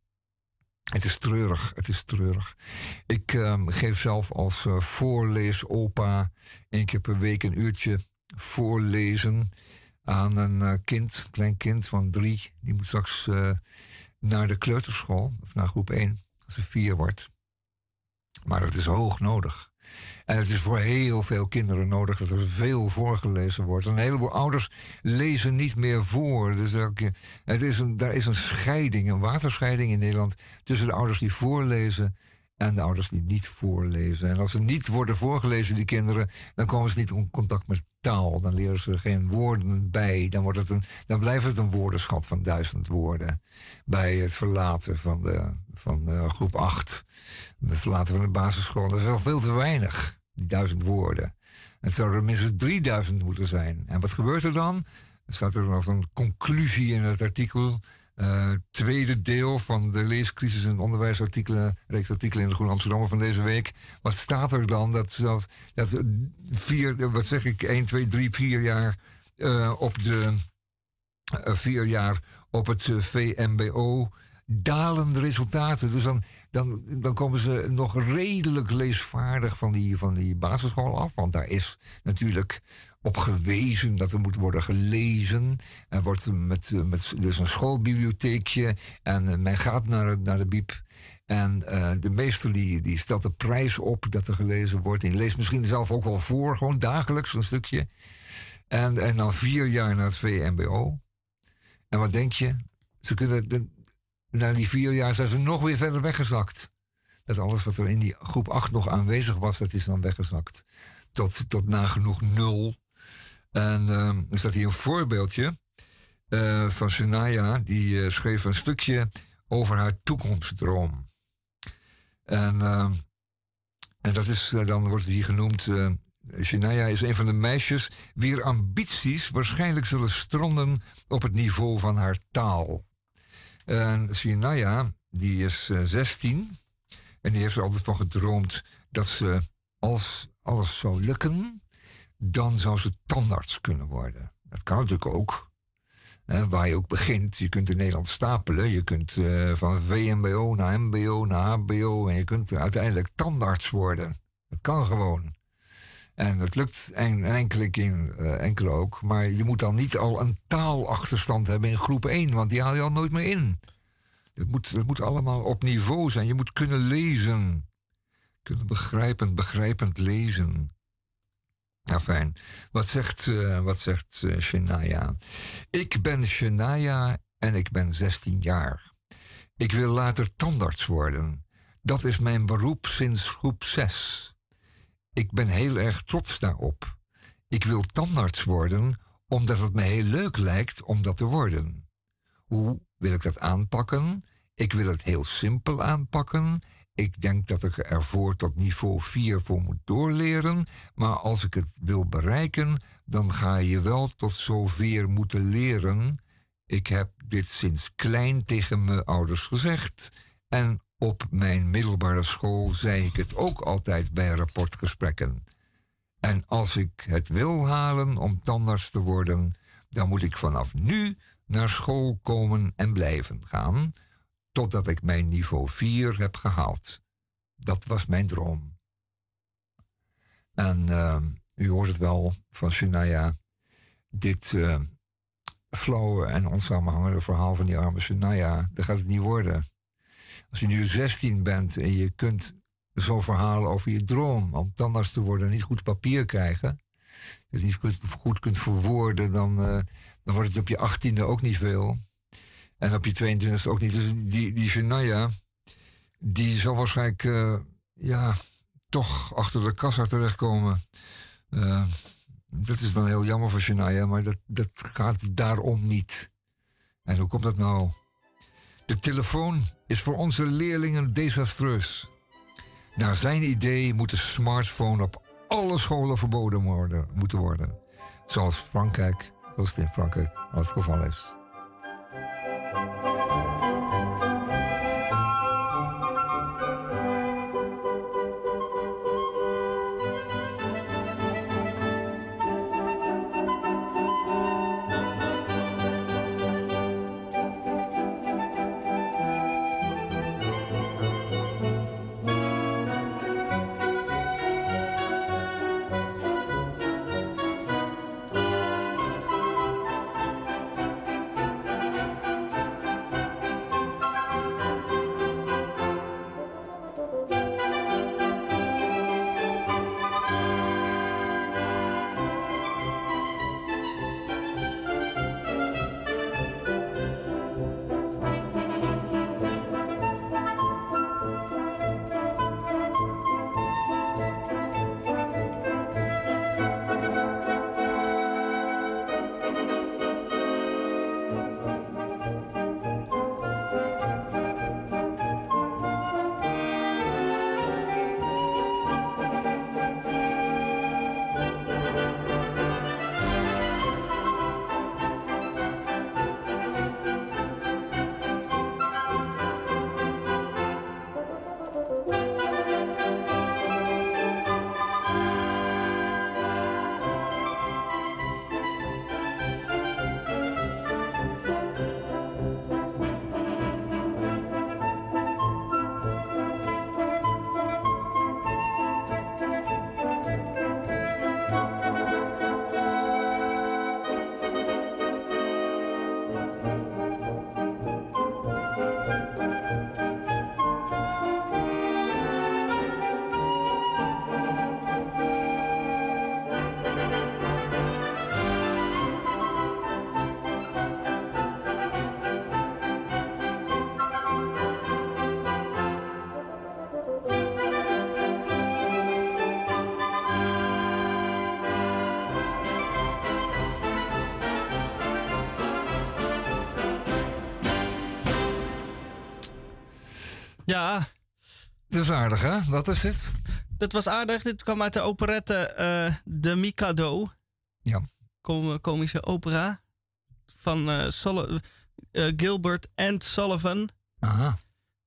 Het is treurig, het is treurig. Ik uh, geef zelf als uh, voorleesopa één keer per week een uurtje voorlezen aan een uh, kind, klein kind van drie. Die moet straks eh, naar de kleuterschool, of naar groep 1. als ze vier wordt. Maar het is hoog nodig. En het is voor heel veel kinderen nodig dat er veel voorgelezen wordt. Een heleboel ouders lezen niet meer voor. Dus het is een, daar is een scheiding, een waterscheiding in Nederland tussen de ouders die voorlezen en de ouders die niet voorlezen. En als ze niet worden voorgelezen, die kinderen, dan komen ze niet in contact met taal. Dan leren ze geen woorden bij. Dan, wordt het een, dan blijft het een woordenschat van duizend woorden. Bij het verlaten van, de, van groep 8. Het verlaten van de basisschool. Dat is wel veel te weinig, duizend woorden. Het zou er minstens 3000 moeten zijn. En wat gebeurt er dan? Er staat er als een conclusie in het artikel. Uh, tweede deel van de leescrisis en onderwijsartikelen, reeks artikelen in de Groene Amsterdammer van deze week. Wat staat er dan? Dat, dat, dat vier, wat zeg ik, 1, 2, 3, 4 jaar uh, op de uh, vier jaar op het VMBO dalende resultaten. Dus dan, dan, dan komen ze nog redelijk leesvaardig van die, van die basisschool af. Want daar is natuurlijk op gewezen dat er moet worden gelezen. Er wordt met, met dus een schoolbibliotheekje en men gaat naar, naar de biep. En uh, de meester die, die stelt de prijs op dat er gelezen wordt. En leest misschien zelf ook wel voor, gewoon dagelijks een stukje. En, en dan vier jaar naar het VMBO. En wat denk je? Ze kunnen, na die vier jaar zijn ze nog weer verder weggezakt. Dat alles wat er in die groep 8 nog aanwezig was, dat is dan weggezakt. Tot, tot nagenoeg nul. En uh, er staat hier een voorbeeldje uh, van Senaya. Die uh, schreef een stukje over haar toekomstdroom. En, uh, en dat is, dan wordt hier genoemd... Shania is een van de meisjes wier ambities waarschijnlijk zullen stranden op het niveau van haar taal. En Shania, die is 16 en die heeft er altijd van gedroomd dat ze, als alles zou lukken, dan zou ze tandarts kunnen worden. Dat kan natuurlijk ook. waar je ook begint. Je kunt in Nederland stapelen. Je kunt uh, van VMBO naar MBO naar HBO. En je kunt uiteindelijk tandarts worden. Dat kan gewoon. En dat lukt en, in, uh, enkele ook. Maar je moet dan niet al een taalachterstand hebben in groep 1. Want die haal je al nooit meer in. Het moet, moet allemaal op niveau zijn. Je moet kunnen lezen. Kunnen begrijpend, begrijpend lezen. Ja, fijn. Wat zegt, uh, wat zegt uh, Shania? Ik ben Shania en ik ben 16 jaar. Ik wil later tandarts worden. Dat is mijn beroep sinds groep 6. Ik ben heel erg trots daarop. Ik wil tandarts worden omdat het me heel leuk lijkt om dat te worden. Hoe wil ik dat aanpakken? Ik wil het heel simpel aanpakken ik denk dat ik ervoor tot niveau 4 voor moet doorleren. Maar als ik het wil bereiken, dan ga je wel tot zover moeten leren. Ik heb dit sinds klein tegen mijn ouders gezegd. En op mijn middelbare school zei ik het ook altijd bij rapportgesprekken. En als ik het wil halen om tandarts te worden, dan moet ik vanaf nu naar school komen en blijven gaan totdat ik mijn niveau 4 heb gehaald. Dat was mijn droom. En uh, u hoort het wel van Shania. Dit uh, flauwe en onsamenhangende verhaal van die arme Shania, dat gaat het niet worden. Als je nu 16 bent en je kunt zo'n verhaal over je droom om tandarts te worden niet goed papier krijgen, het niet goed kunt verwoorden, dan, uh, dan wordt het op je 18e ook niet veel. En op je 22 ook niet. Dus die, die die zal waarschijnlijk uh, ja, toch achter de kassa terechtkomen. Uh, dat is dan heel jammer voor Shania, maar dat, dat gaat daarom niet. En hoe komt dat nou? De telefoon is voor onze leerlingen desastreus. Naar zijn idee moet de smartphone op alle scholen verboden worden, moeten worden. Zoals Frankrijk, zoals het in Frankrijk al het geval is. Is aardig, hè? Wat is het? dat was aardig. Dit kwam uit de operette eh De Mikado. Ja. Com komische opera. Van eh, eh, Gilbert and Sullivan. Aha.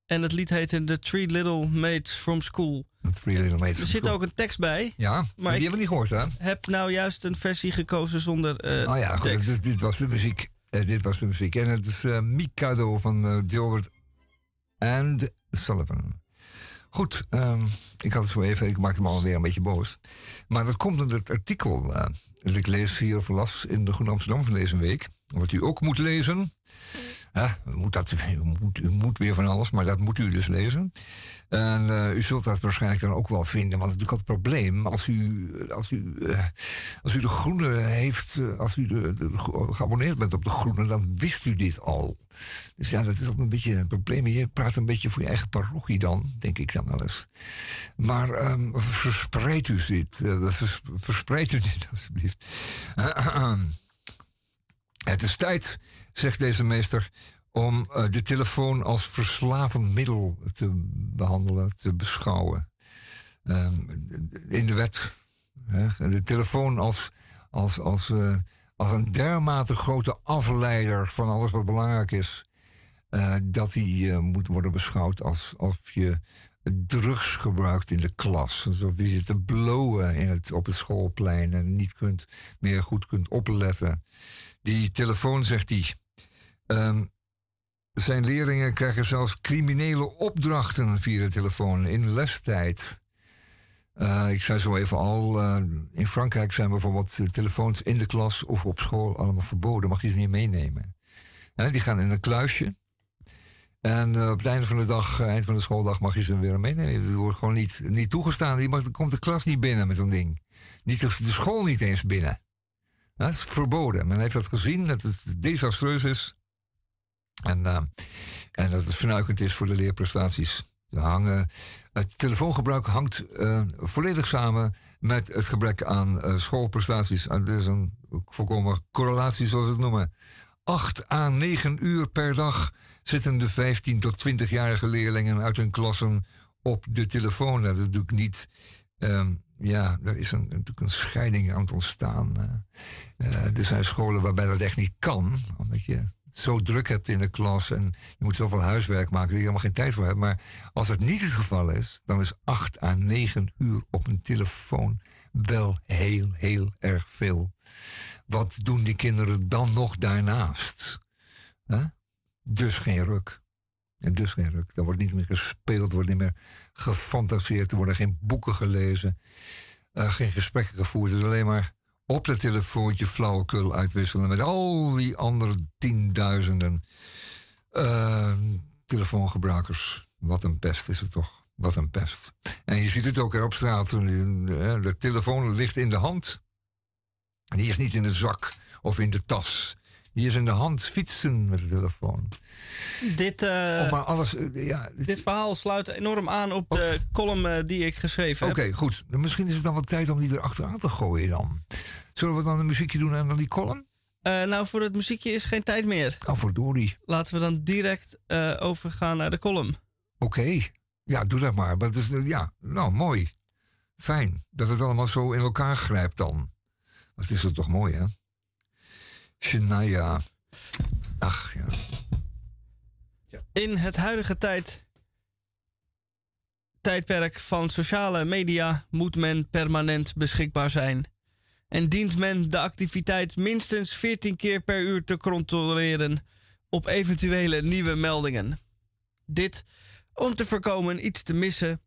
En het lied heette The Three Little Maids from School. Dat Three Little Maids Er zit School. ook een tekst bij. Ja, maar die hebben we niet gehoord, hè? Heb nou juist een versie gekozen zonder eh Oh ja, goed, tekst. dit, dit was de muziek. Eh, dit was de muziek. En het is eh, Mikado van eh, Gilbert and Sullivan. Goed, ehm, ik had het zo even, ik maakte me alweer een beetje boos. Maar dat komt door het artikel eh, dat ik lees hier of las in de Groene Amsterdam van deze week. Wat u ook moet lezen. U, moet dat, u, moet, u moet weer van alles, maar dat moet u dus lezen. En eh, u zult dat waarschijnlijk dan ook wel vinden. Want natuurlijk het probleem. Als u, als u, eh, als u de groene heeft, eh, als u de, geabonneerd bent op de groene, dan wist u dit al. Dus ja, dat is altijd een beetje een probleem. Je praat een beetje voor je eigen parochie dan, denk ik dan wel eens. Maar ehm, verspreid u dit. vers- verspreid u dit alsjeblieft. Het is tijd, zegt deze meester, om eh, de telefoon als verslavend middel te behandelen, te beschouwen. Ehm, in de wet. Hè, de telefoon als, als, als, eh, als een dermate grote afleider van alles wat belangrijk is. eh, dat die moet worden beschouwd als, alsof je drugs gebruikt in de klas. Alsof je zit te blowen in het, op het schoolplein en niet kunt, meer goed kunt opletten. Die telefoon, zegt hij. Ehm, zijn leerlingen krijgen zelfs criminele opdrachten via de telefoon in lestijd. Eh, ik zei zo even al, eh, in Frankrijk zijn bijvoorbeeld telefoons in de klas of op school allemaal verboden. Mag je ze niet meenemen. Die gaan in een kluisje. En eh, op het einde van de dag, eind van de schooldag, mag je ze weer meenemen. Dat wordt gewoon niet, niet toegestaan. Die mag, komt de klas niet binnen met zo'n ding. Niet de, de school niet eens binnen. Dat is verboden. Men heeft dat gezien, dat het desastreus is. En, eh, en dat het vernuikend is voor de leerprestaties. Ze hangen, het telefoongebruik hangt eh, volledig samen met het gebrek aan eh, schoolprestaties. Er is een volkomen correlatie, zoals we het noemen. 8 à 9 uur per dag zitten de 15 tot 20-jarige leerlingen uit hun klassen op de telefoon. Dat is natuurlijk niet. ehm, ja, er is een, natuurlijk een scheiding aan het ontstaan. Eh, er zijn scholen waarbij dat echt niet kan, omdat je zo druk hebt in de klas en je moet zoveel huiswerk maken dat je helemaal geen tijd voor hebt. Maar als het niet het geval is, dan is 8 à 9 uur op een telefoon wel heel, heel erg veel. Wat doen die kinderen dan nog daarnaast? Dus geen ruk. En dus geen ruk. Er wordt niet meer gespeeld, er wordt niet meer gefantaseerd, er worden geen boeken gelezen, eh, geen gesprekken gevoerd. Het is alleen maar op het telefoontje flauwekul uitwisselen met al die andere tienduizenden eh, telefoongebruikers. Wat een pest is het toch? Wat een pest. En je ziet het ook op straat. eh, De telefoon ligt in de hand. Die is niet in de zak of in de tas. Die is in de hand fietsen met de telefoon. Dit, oh, maar alles, ja. dit verhaal sluit enorm aan op de column die ik geschreven Oké, heb. goed. Dan Misschien is het dan wel tijd om die er achteraan te gooien dan. Zullen we dan een muziekje doen en dan die column? Eh, nou, voor het muziekje is geen tijd meer. Oh, verdorie. Laten we dan direct eh, overgaan naar de column. Oké. Ja, doe dat maar. Maar het is, eh, ja, nou, mooi. Fijn dat het allemaal zo in elkaar grijpt dan. Wat is het toch mooi, hè? Shania. Ach, ja. In het huidige tijd, tijdperk van sociale media moet men permanent beschikbaar zijn. En dient men de activiteit minstens 14 keer per uur te controleren op eventuele nieuwe meldingen. Dit om te voorkomen iets te missen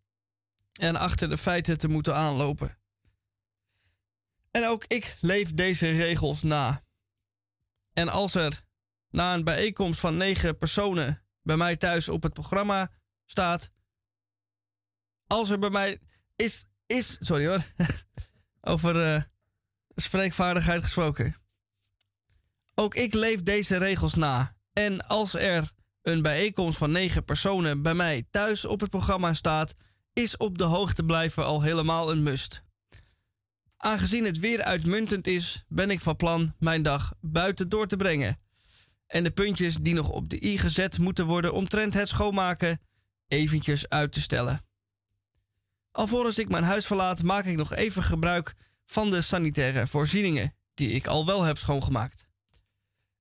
en achter de feiten te moeten aanlopen. En ook ik leef deze regels na. En als er na een bijeenkomst van negen personen bij mij thuis op het programma staat. Als er bij mij is, is, sorry hoor, over eh, spreekvaardigheid gesproken. Ook ik leef deze regels na. En als er een bijeenkomst van negen personen bij mij thuis op het programma staat, is op de hoogte blijven al helemaal een must. Aangezien het weer uitmuntend is, ben ik van plan mijn dag buiten door te brengen. En de puntjes die nog op de i gezet moeten worden omtrent het schoonmaken eventjes uit te stellen. Alvorens ik mijn huis verlaat, maak ik nog even gebruik van de sanitaire voorzieningen, die ik al wel heb schoongemaakt.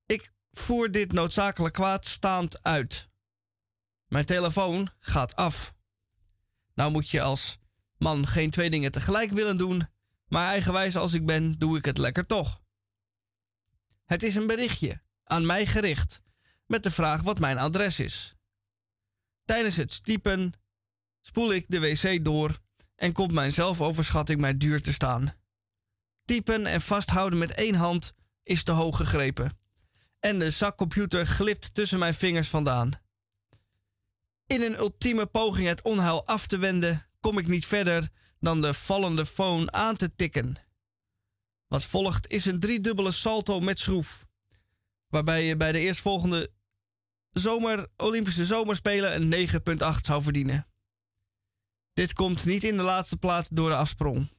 Ik voer dit noodzakelijk kwaad staand uit. Mijn telefoon gaat af. Nou moet je als man geen twee dingen tegelijk willen doen, maar eigenwijs als ik ben, doe ik het lekker toch. Het is een berichtje, aan mij gericht, met de vraag wat mijn adres is. Tijdens het stiepen spoel ik de wc door en komt mijn zelfoverschatting mij duur te staan. Typen en vasthouden met één hand is te hoog gegrepen. En de zakcomputer glipt tussen mijn vingers vandaan. In een ultieme poging het onheil af te wenden, kom ik niet verder dan de vallende phone aan te tikken. Wat volgt is een driedubbele salto met schroef, waarbij je bij de eerstvolgende zomer, Olympische Zomerspelen een 9,8 zou verdienen. Dit komt niet in de laatste plaats door de afsprong.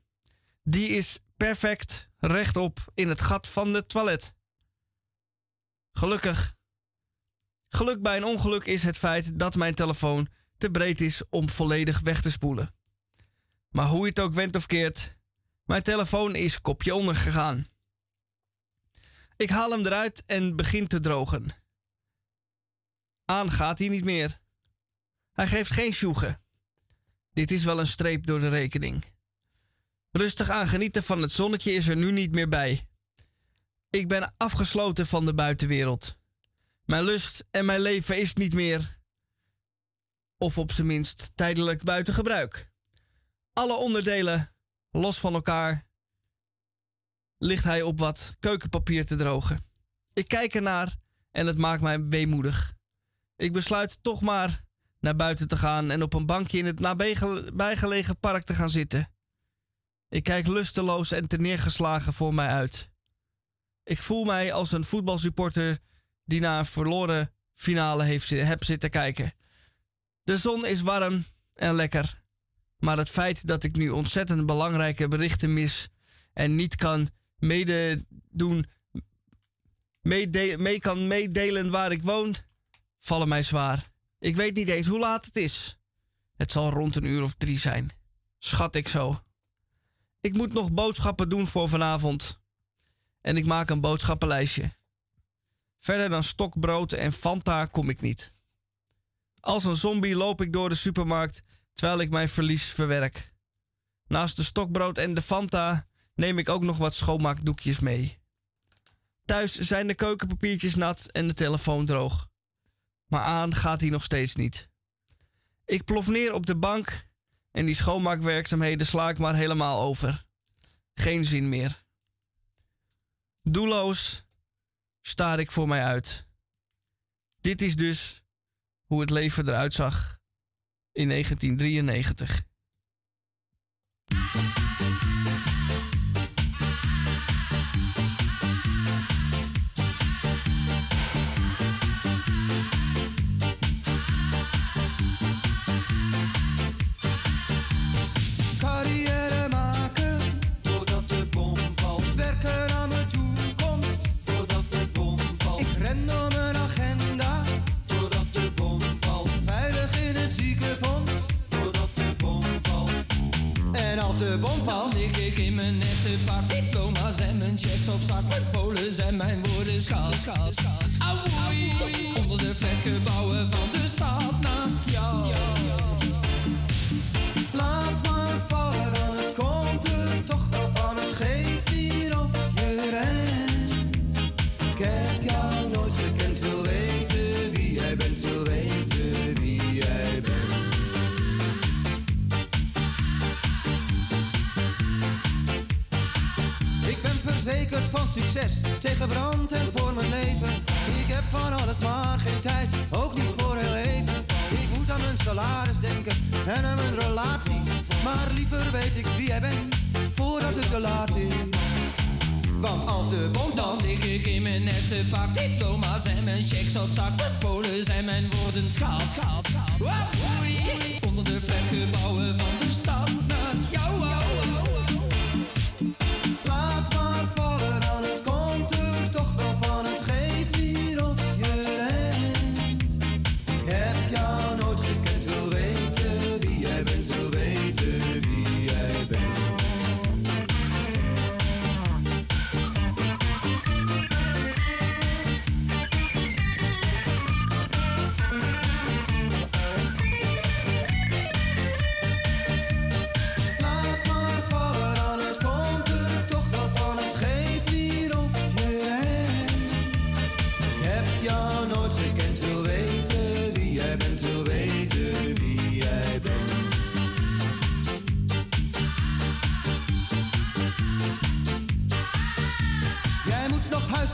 Die is perfect rechtop in het gat van het toilet. Gelukkig. Geluk bij een ongeluk is het feit dat mijn telefoon te breed is om volledig weg te spoelen. Maar hoe je het ook went of keert, mijn telefoon is kopje onder gegaan. Ik haal hem eruit en begin te drogen. Aan gaat hij niet meer. Hij geeft geen sjoegen. Dit is wel een streep door de rekening. Rustig aan genieten van het zonnetje is er nu niet meer bij. Ik ben afgesloten van de buitenwereld. Mijn lust en mijn leven is niet meer, of op zijn minst tijdelijk buiten gebruik. Alle onderdelen, los van elkaar, ligt hij op wat keukenpapier te drogen. Ik kijk ernaar en het maakt mij weemoedig. Ik besluit toch maar naar buiten te gaan en op een bankje in het nabijgelegen park te gaan zitten. Ik kijk lusteloos en neergeslagen voor mij uit. Ik voel mij als een voetbalsupporter die naar een verloren finale heeft heb zitten kijken. De zon is warm en lekker. Maar het feit dat ik nu ontzettend belangrijke berichten mis en niet kan meedoen, mee kan meedelen waar ik woon, vallen mij zwaar. Ik weet niet eens hoe laat het is. Het zal rond een uur of drie zijn. Schat ik zo. Ik moet nog boodschappen doen voor vanavond. En ik maak een boodschappenlijstje. Verder dan stokbrood en Fanta kom ik niet. Als een zombie loop ik door de supermarkt terwijl ik mijn verlies verwerk. Naast de stokbrood en de Fanta neem ik ook nog wat schoonmaakdoekjes mee. Thuis zijn de keukenpapiertjes nat en de telefoon droog. Maar aan gaat hij nog steeds niet. Ik plof neer op de bank en die schoonmaakwerkzaamheden sla ik maar helemaal over. Geen zin meer. Doelloos staar ik voor mij uit. Dit is dus hoe het leven eruit zag in 1993. Lig ik in mijn nette pak. Diploma's en mijn checks op zak. Mijn polen en mijn woorden schaal. Auwoei, onder de flatgebouwen van de stad naast jou. Tegen brand en voor mijn leven. Ik heb van alles maar geen tijd, ook niet voor heel even. Ik moet aan mijn salaris denken en aan mijn relaties. Maar liever weet ik wie jij bent, voordat het te laat is. Want als de bom dan lig ik in mijn nette pak. Diploma's en mijn checks op zak. Mijn polen zijn mijn woorden schaal, schaal, schaal. Oei, Onder de flatgebouwen van de stad naast jou.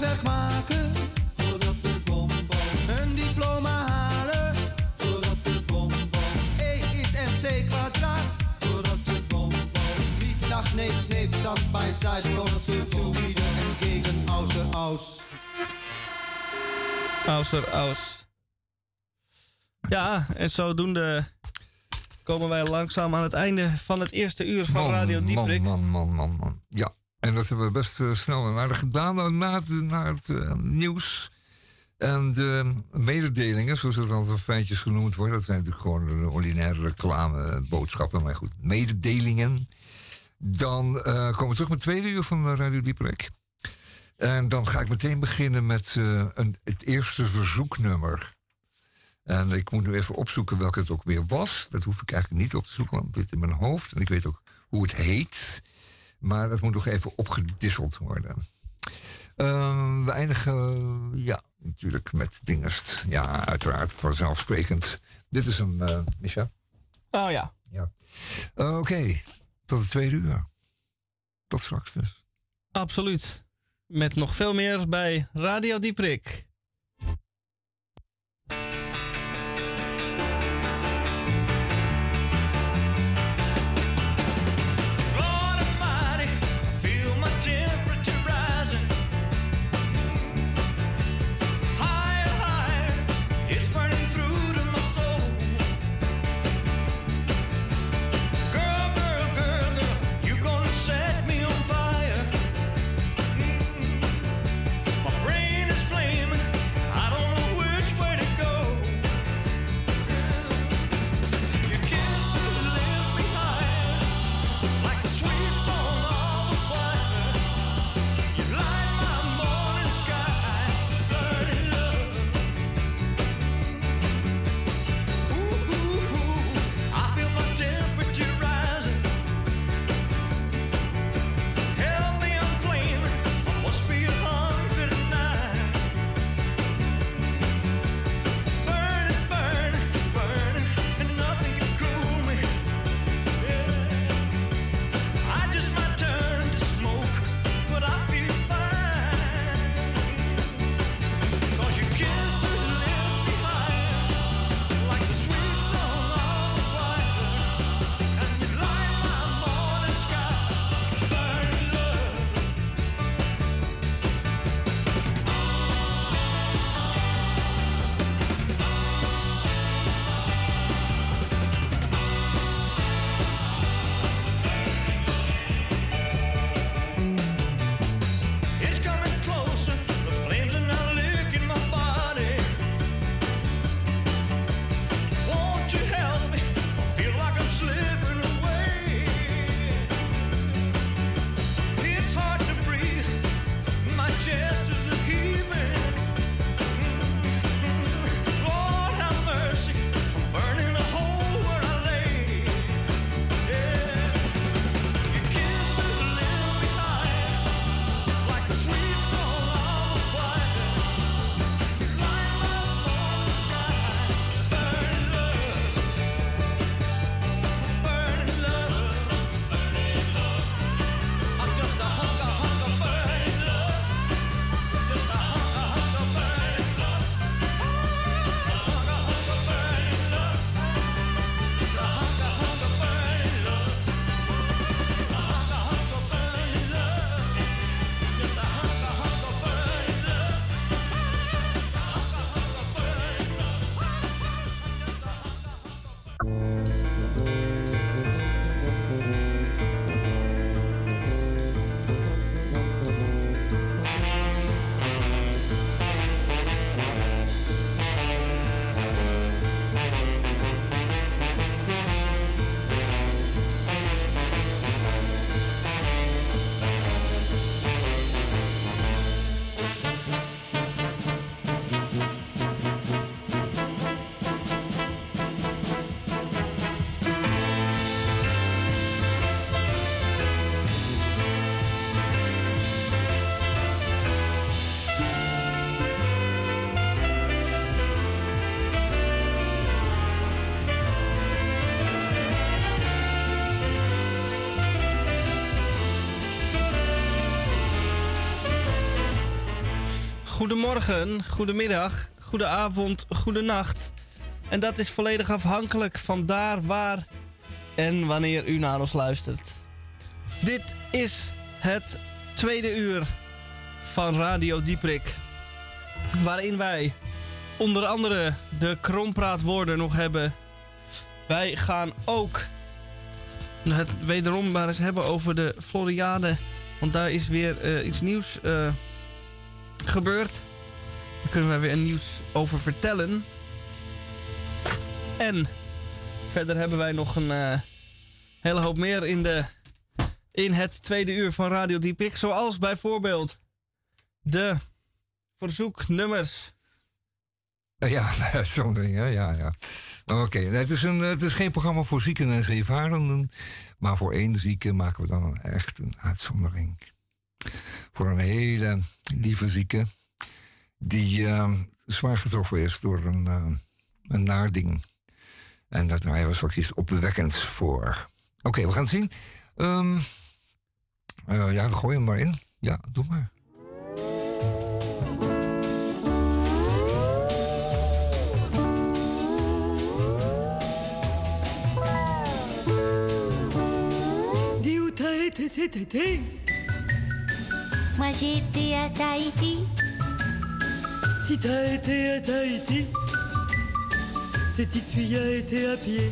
Huiswerk maken voordat de bom valt. Een diploma halen voordat de bom valt. E is MC kwadraat voordat de bom valt. Niet nach neep, sneep, zand bij zijde, vlot, zu, wieder en gegen außer aus. Außer aus. Ja, en zodoende komen wij langzaam aan het einde van het eerste uur van Radio Dieprik. Man, man, man, man. Ja, en dat hebben we best uh, snel en aardig gedaan nou, na het, na het uh, nieuws. En de mededelingen, zoals het altijd feitjes genoemd wordt, dat zijn natuurlijk gewoon de ordinaire reclameboodschappen, maar goed, mededelingen. Dan komen we terug met het tweede uur van Radio Dieprek. En dan ga ik meteen beginnen met een, het eerste verzoeknummer. En ik moet nu even opzoeken welke het ook weer was. Dat hoef ik eigenlijk niet op te zoeken, want het zit in mijn hoofd. En ik weet ook hoe het heet. Maar dat moet nog even opgedisseld worden. Uh, we eindigen, ja, natuurlijk met dingest. Ja, uiteraard, vanzelfsprekend. Dit is een, uh, Micha? Oh ja. ja. Uh, Oké, okay. tot de tweede uur. Tot straks dus. Absoluut. Met nog veel meer bij Radio Dieprik. Goedemorgen, goedemiddag, goedenavond, goedenacht. En dat is volledig afhankelijk van daar, waar en wanneer u naar ons luistert. Dit is het tweede uur van Radio Dieprik. Waarin wij onder andere de krompraatwoorden nog hebben. Wij gaan ook het wederom maar eens hebben over de Floriade. Want daar is weer eh, iets nieuws uh, gebeurd. Daar kunnen we weer nieuws over vertellen. En verder hebben wij nog een uh, hele hoop meer in, de, in het tweede uur van Radio Diepik. Zoals bijvoorbeeld de verzoeknummers. Ja, uitzondering, ja, ja. Oké, het, is een, het is geen programma voor zieken en zeevarenden. Maar voor één zieke maken we dan echt een uitzondering. Voor een hele lieve zieke. Die uh, zwaar getroffen is door een, uh, een naarding. En daar draaien we straks iets opwekkends voor. Oké, we gaan het zien. Um, uh, ja, gooi hem maar in. Ja, doe maar. cet été Moi j'ai été à Tahiti. Si t'as été à Tahiti, c'est que tu as été à pied.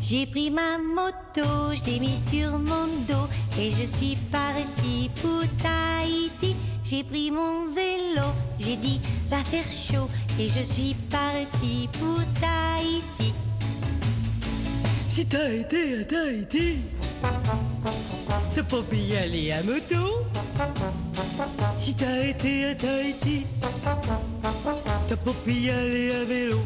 J'ai pris ma moto, je l'ai mis sur mon dos et je suis parti pour Tahiti. J'ai pris mon vélo, j'ai dit va faire chaud et je suis parti pour Tahiti. Si t'as été à Tahiti, T'as pas pu y aller à moto. Si t'as été à Tahiti T'as pas pu y aller à vélo.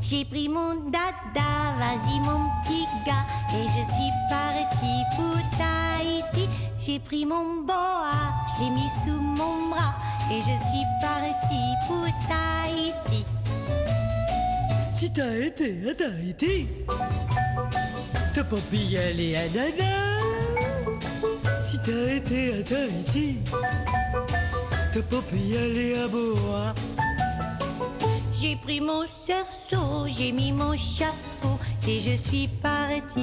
J'ai pris mon dada, vas-y mon petit gars Et je suis parti pour Tahiti. J'ai pris mon boa, je l'ai mis sous mon bras Et je suis parti pour Tahiti Si t'as été à Tahiti T'as pas pu y aller à Dada Si t'as été à Tahiti T'as pas pu y aller à Boa J'ai pris mon cerceau, j'ai mis mon chapeau Et je suis parti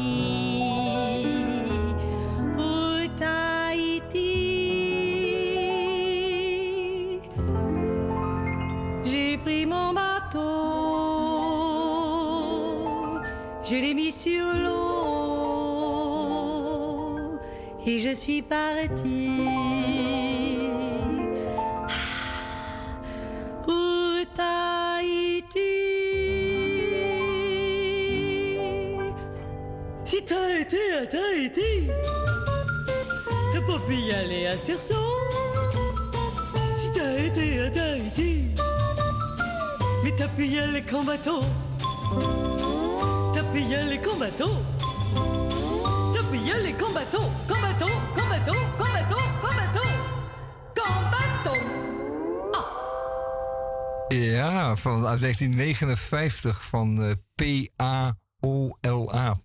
je suis parti pour Tahiti. Si t'as été à Tahiti, t'as pas pu y aller à Cerceau. Si t'as été à Tahiti, mais t'as pu y aller qu'en bateau. T'as pu y aller qu'en bateau. T'as pu y aller qu'en bateau, Ja, van uit 1959 van uh, P-A-O-L-A,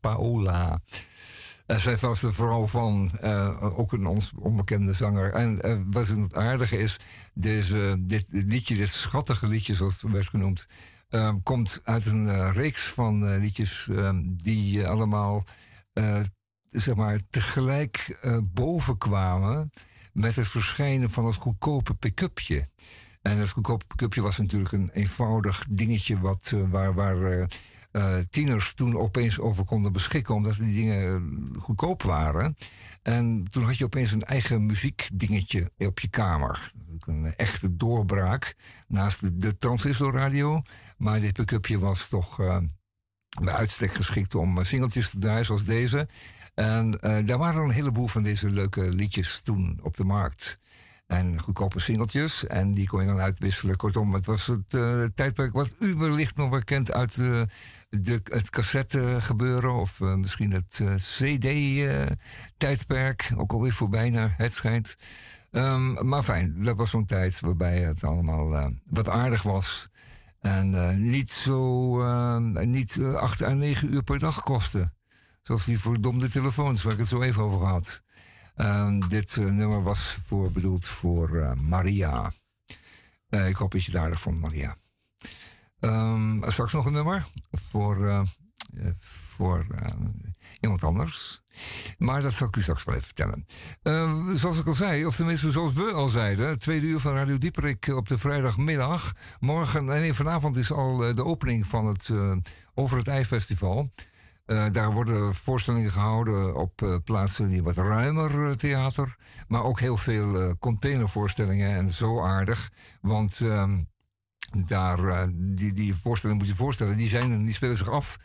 zij was er vooral van, uh, ook een ons onbekende zanger. En uh, wat het aardige is, deze, dit, liedje, dit schattige liedje zoals het werd genoemd, komt uit een reeks van liedjes die allemaal zeg maar, tegelijk bovenkwamen met het verschijnen van het goedkope pick-upje. En het pick-upje was natuurlijk een eenvoudig dingetje wat, uh, waar, waar uh, tieners toen opeens over konden beschikken, omdat die dingen goedkoop waren. En toen had je opeens een eigen muziekdingetje op je kamer. Een echte doorbraak naast de, transistorradio. Maar dit pick-upje was toch bij uitstek geschikt om singeltjes te draaien zoals deze. En uh, daar waren een heleboel van deze leuke liedjes toen op de markt. En goedkope singeltjes. En die kon je dan uitwisselen. Kortom, het was het uh, tijdperk wat u wellicht nog wel kent uit uh, de, het cassette gebeuren. Of misschien het CD-tijdperk. ook alweer voorbij naar het schijnt. Um, maar fijn, dat was zo'n tijd waarbij het allemaal wat aardig was. En niet zo, niet acht à negen uur per dag kostte. Zoals die verdomde telefoons waar ik het zo even over had. Ehm, dit nummer was voor, bedoeld voor Maria. ik hoop dat je aardig vond, Maria. Um, straks nog een nummer voor, voor iemand anders. Maar dat zal ik u straks wel even vertellen. Uh, zoals ik al zei, of tenminste zoals we al zeiden, tweede uur van Radio Dieperik op de vrijdagmiddag. Morgen, nee, vanavond is al eh, de opening van het Over het Ei-festival. Uh, daar worden voorstellingen gehouden op plaatsen die wat ruimer theater. Maar ook heel veel containervoorstellingen en zo aardig. Want ehm, daar, die, die voorstellingen moet je voorstellen, die, zijn, die spelen zich af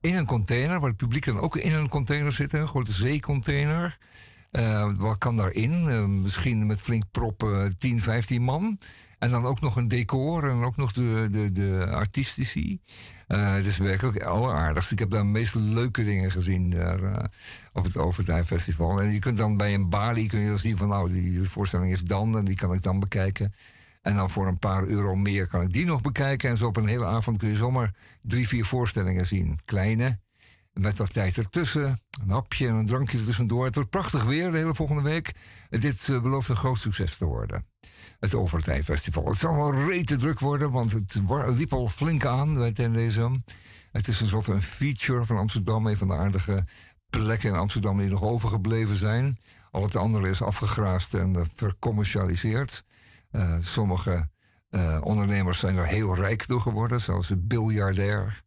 in een container, waar het publiek dan ook in een container zit, een grote zeecontainer. Uh, wat kan daarin? Uh, misschien met flink proppen 10, 15 man. En dan ook nog een decor en ook nog de, de, de artistici. Uh, het is werkelijk alleraardigst. Ik heb daar meest leuke dingen gezien daar, op het Overdijk Festival. En je kunt dan bij een balie kun je zien van nou, die voorstelling is dan en die kan ik dan bekijken. En dan voor een paar euro meer kan ik die nog bekijken. En zo op een hele avond kun je zomaar drie, vier voorstellingen zien. Kleine, met wat tijd ertussen. Een hapje en een drankje er tussendoor. Het wordt prachtig weer de hele volgende week. Dit uh, belooft een groot succes te worden. Het Overtijfestival. Het zal wel rete druk worden, want het liep al flink aan bij deze. Het is een soort een feature van Amsterdam. Een van de aardige plekken in Amsterdam die nog overgebleven zijn. Al het andere is afgegraast en vercommercialiseerd. Uh, sommige ondernemers zijn er heel rijk door geworden, zoals de biljardair.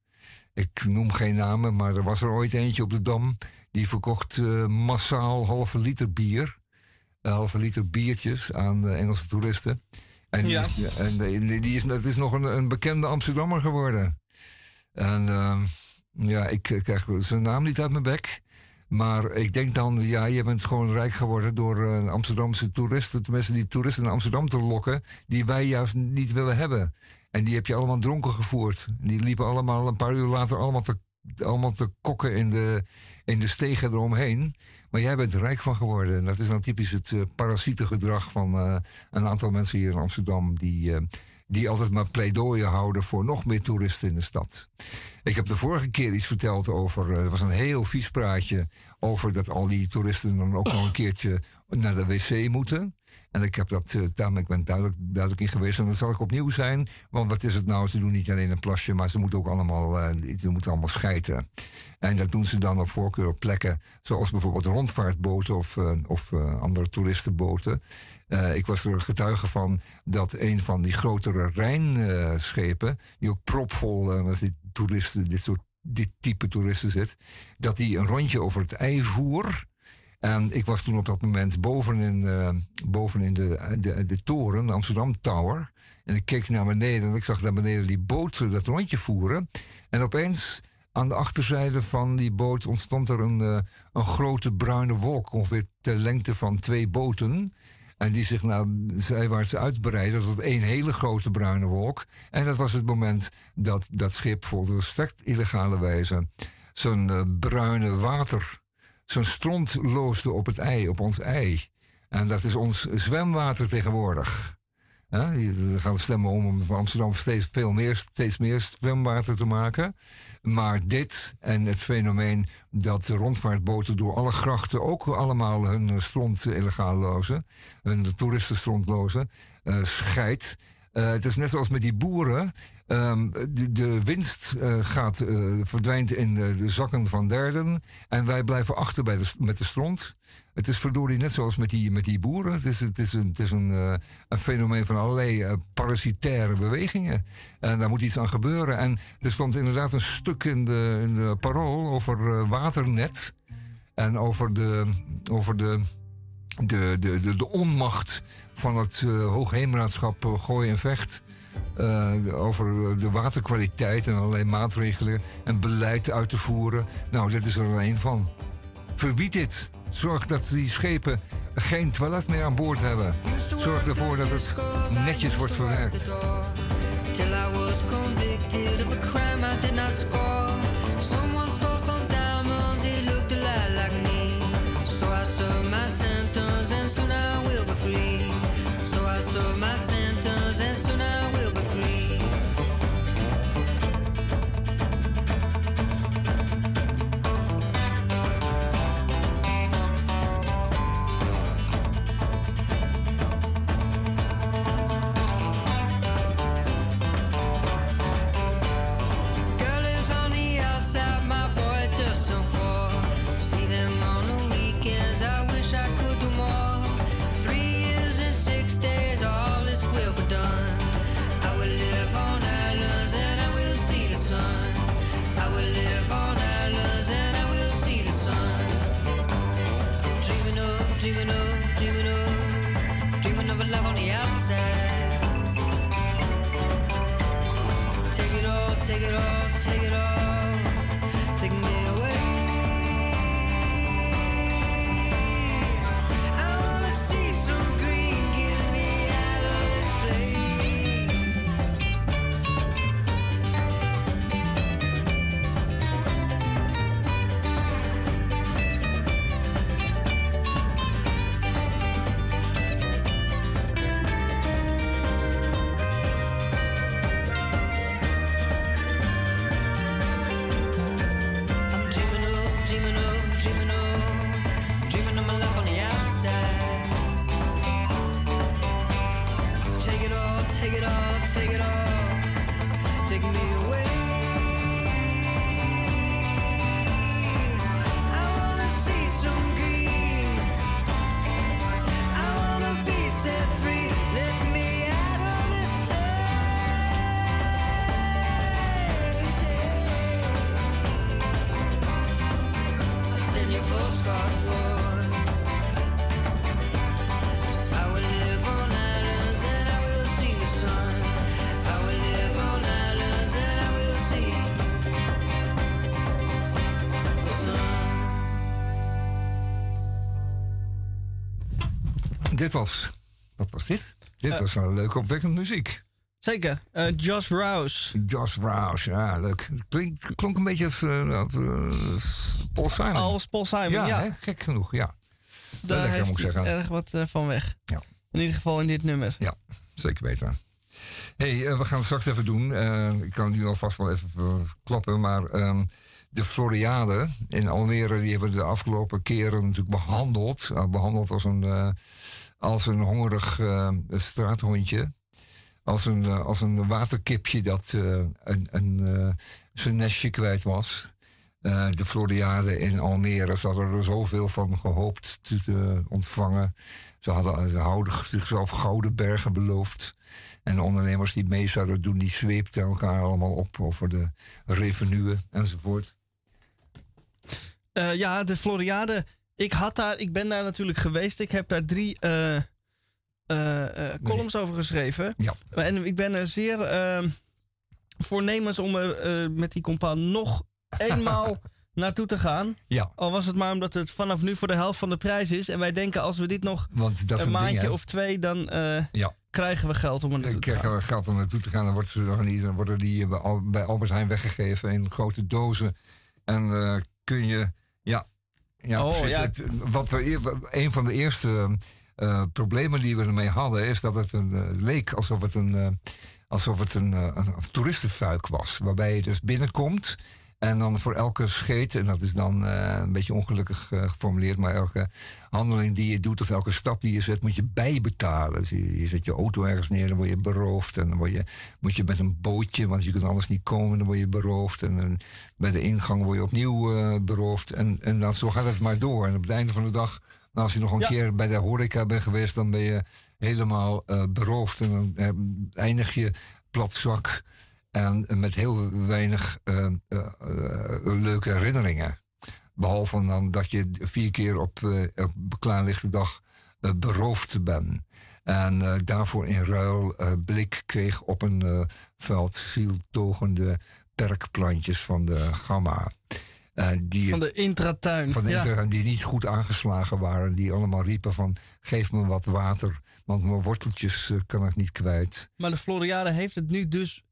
Ik noem geen namen, maar er was er ooit eentje op de Dam. Die verkocht uh, massaal halve liter bier. halve liter biertjes aan Engelse toeristen. En, die, is, en die is, dat is nog een, een bekende Amsterdammer geworden. En ja, ik krijg zijn naam niet uit mijn bek. Maar ik denk dan, ja, je bent gewoon rijk geworden door uh, Amsterdamse toeristen, tenminste die toeristen naar Amsterdam te lokken, die wij juist niet willen hebben. En die heb je allemaal dronken gevoerd. Die liepen allemaal een paar uur later allemaal te, allemaal te kokken in de, in de stegen eromheen. Maar jij bent er rijk van geworden. En dat is dan typisch het uh, parasietengedrag van uh, een aantal mensen hier in Amsterdam, die, die altijd maar pleidooien houden voor nog meer toeristen in de stad. Ik heb de vorige keer iets verteld over. Uh, was een heel vies praatje. Over dat al die toeristen dan ook nog een keertje naar de wc moeten. En ik heb dat, uh, daar ben ik duidelijk, duidelijk in geweest. En dat zal ik opnieuw zijn. Want wat is het nou? Ze doen niet alleen een plasje, maar ze moeten ook allemaal, uh, ze moeten allemaal schijten. En dat doen ze dan op voorkeur op plekken. Zoals bijvoorbeeld rondvaartboten of, of andere toeristenboten. ik was er getuige van dat een van die grotere Rijnschepen, die ook propvol met die toeristen, dit soort dit type toeristen zit, dat die een rondje over het ei voer. En ik was toen op dat moment boven in, uh, boven in de, de, de toren, de Amsterdam Tower. En ik keek naar beneden en ik zag daar beneden die boot dat rondje voeren. En opeens aan de achterzijde van die boot ontstond er een, uh, een grote bruine wolk, ongeveer ter lengte van twee boten. En die zich naar zijwaarts uitbreidde tot één hele grote bruine wolk. En dat was het moment dat dat schip volstrekt illegale wijze zijn uh, bruine water, zijn stront loosde op het ei, op ons ei. En dat is ons zwemwater tegenwoordig. Ja, die gaan stemmen om om van Amsterdam steeds veel meer, steeds meer zwemwater te maken. Maar dit en het fenomeen dat de rondvaartboten door alle grachten ook allemaal hun stront illegaal lozen, hun toeristenstront lozen, uh, scheidt. Uh, het is net zoals met die boeren. Um, de, de, winst uh, gaat, uh, verdwijnt in de, zakken van derden. En wij blijven achter bij de, met de stront. Het is verdorie net zoals met die, met die boeren. Het is, het is, een, het is een, uh, een fenomeen van allerlei uh, parasitaire bewegingen. En daar moet iets aan gebeuren. En er stond inderdaad een stuk in de, in de parool over uh, waternet. En over de, over de, de, de, de, onmacht van het hoogheemraadschap Gooi en Vecht. Over de waterkwaliteit en allerlei maatregelen en beleid uit te voeren. Nou, dit is er een van. Verbied dit. Zorg dat die schepen geen toilet meer aan boord hebben. Zorg ervoor dat het netjes wordt verwerkt. Till I was convicted was. Wat was dit? Dit Eh. was wel leuke opwekkende muziek. Zeker. Eh, Josh Rouse. Josh Rouse, ja, leuk. Klink, klonk een beetje als, uh, als uh, Paul Simon. Als Paul Simon, ja. ja. Hè? Gek genoeg, ja. Daar lekker, heeft moet ik zeggen. erg wat van weg. Ja. In ieder geval in dit nummer. Ja, zeker weten. hey, uh, we gaan het straks even doen. Uh, ik kan nu alvast wel even uh, klappen, maar um, de Floriade in Almere, die hebben we de afgelopen keren natuurlijk behandeld. Uh, behandeld als een, uh, als een hongerig uh, straathondje. Als een, uh, als een waterkipje dat uh, een, een, zijn nestje kwijt was. De Floriade in Almere. Ze hadden er zoveel van gehoopt te, ontvangen. Ze hadden ze zichzelf gouden bergen beloofd. En de ondernemers die mee zouden doen, die zweepten elkaar allemaal op over de revenue enzovoort. Ja, de Floriade. Ik, had daar, ik ben daar natuurlijk geweest. Ik heb daar drie uh, uh, columns nee. over geschreven. Ja. En ik ben er zeer ehm, voornemens om er eh, met die compaan nog eenmaal naartoe te gaan. Ja. Al was het maar omdat het vanaf nu voor de helft van de prijs is. En wij denken als we dit nog Want dat een maandje ding, of twee, dan ja. krijgen we geld om er naartoe te gaan. Krijgen we geld om naartoe te gaan. Dan, wordt ze dan, niet, dan worden die bij Albert Heijn weggegeven in grote dozen. En uh, kun je, ja, oh, precies. ja. Het, wat we, een van de eerste uh, problemen die we ermee hadden, is dat het een, leek alsof het een alsof het een, een, een toeristenfuik was. Waarbij je dus binnenkomt en dan voor elke scheet, en dat is dan uh, een beetje ongelukkig uh, geformuleerd, maar elke handeling die je doet of elke stap die je zet, moet je bijbetalen. Dus je, je zet je auto ergens neer, dan word je beroofd. En dan word je, moet je met een bootje, want je kunt anders niet komen, dan word je beroofd. En, en bij de ingang word je opnieuw uh, beroofd. En, en dan, zo gaat het maar door. En op het einde van de dag, nou, als je nog een ja. keer bij de horeca bent geweest, dan ben je helemaal beroofd. En dan eindig je platzak. En met heel weinig uh, uh, uh, leuke herinneringen. Behalve dan dat je vier keer op, op klaarlichte dag beroofd bent. En daarvoor in ruil blik kreeg op een veld zieltogende perkplantjes van de gamma. die, van de intratuin. Van de ja. intratuin, die niet goed aangeslagen waren. Die allemaal riepen van, geef me wat water. Want mijn worteltjes kan ik niet kwijt. Maar de Floriade heeft het nu dus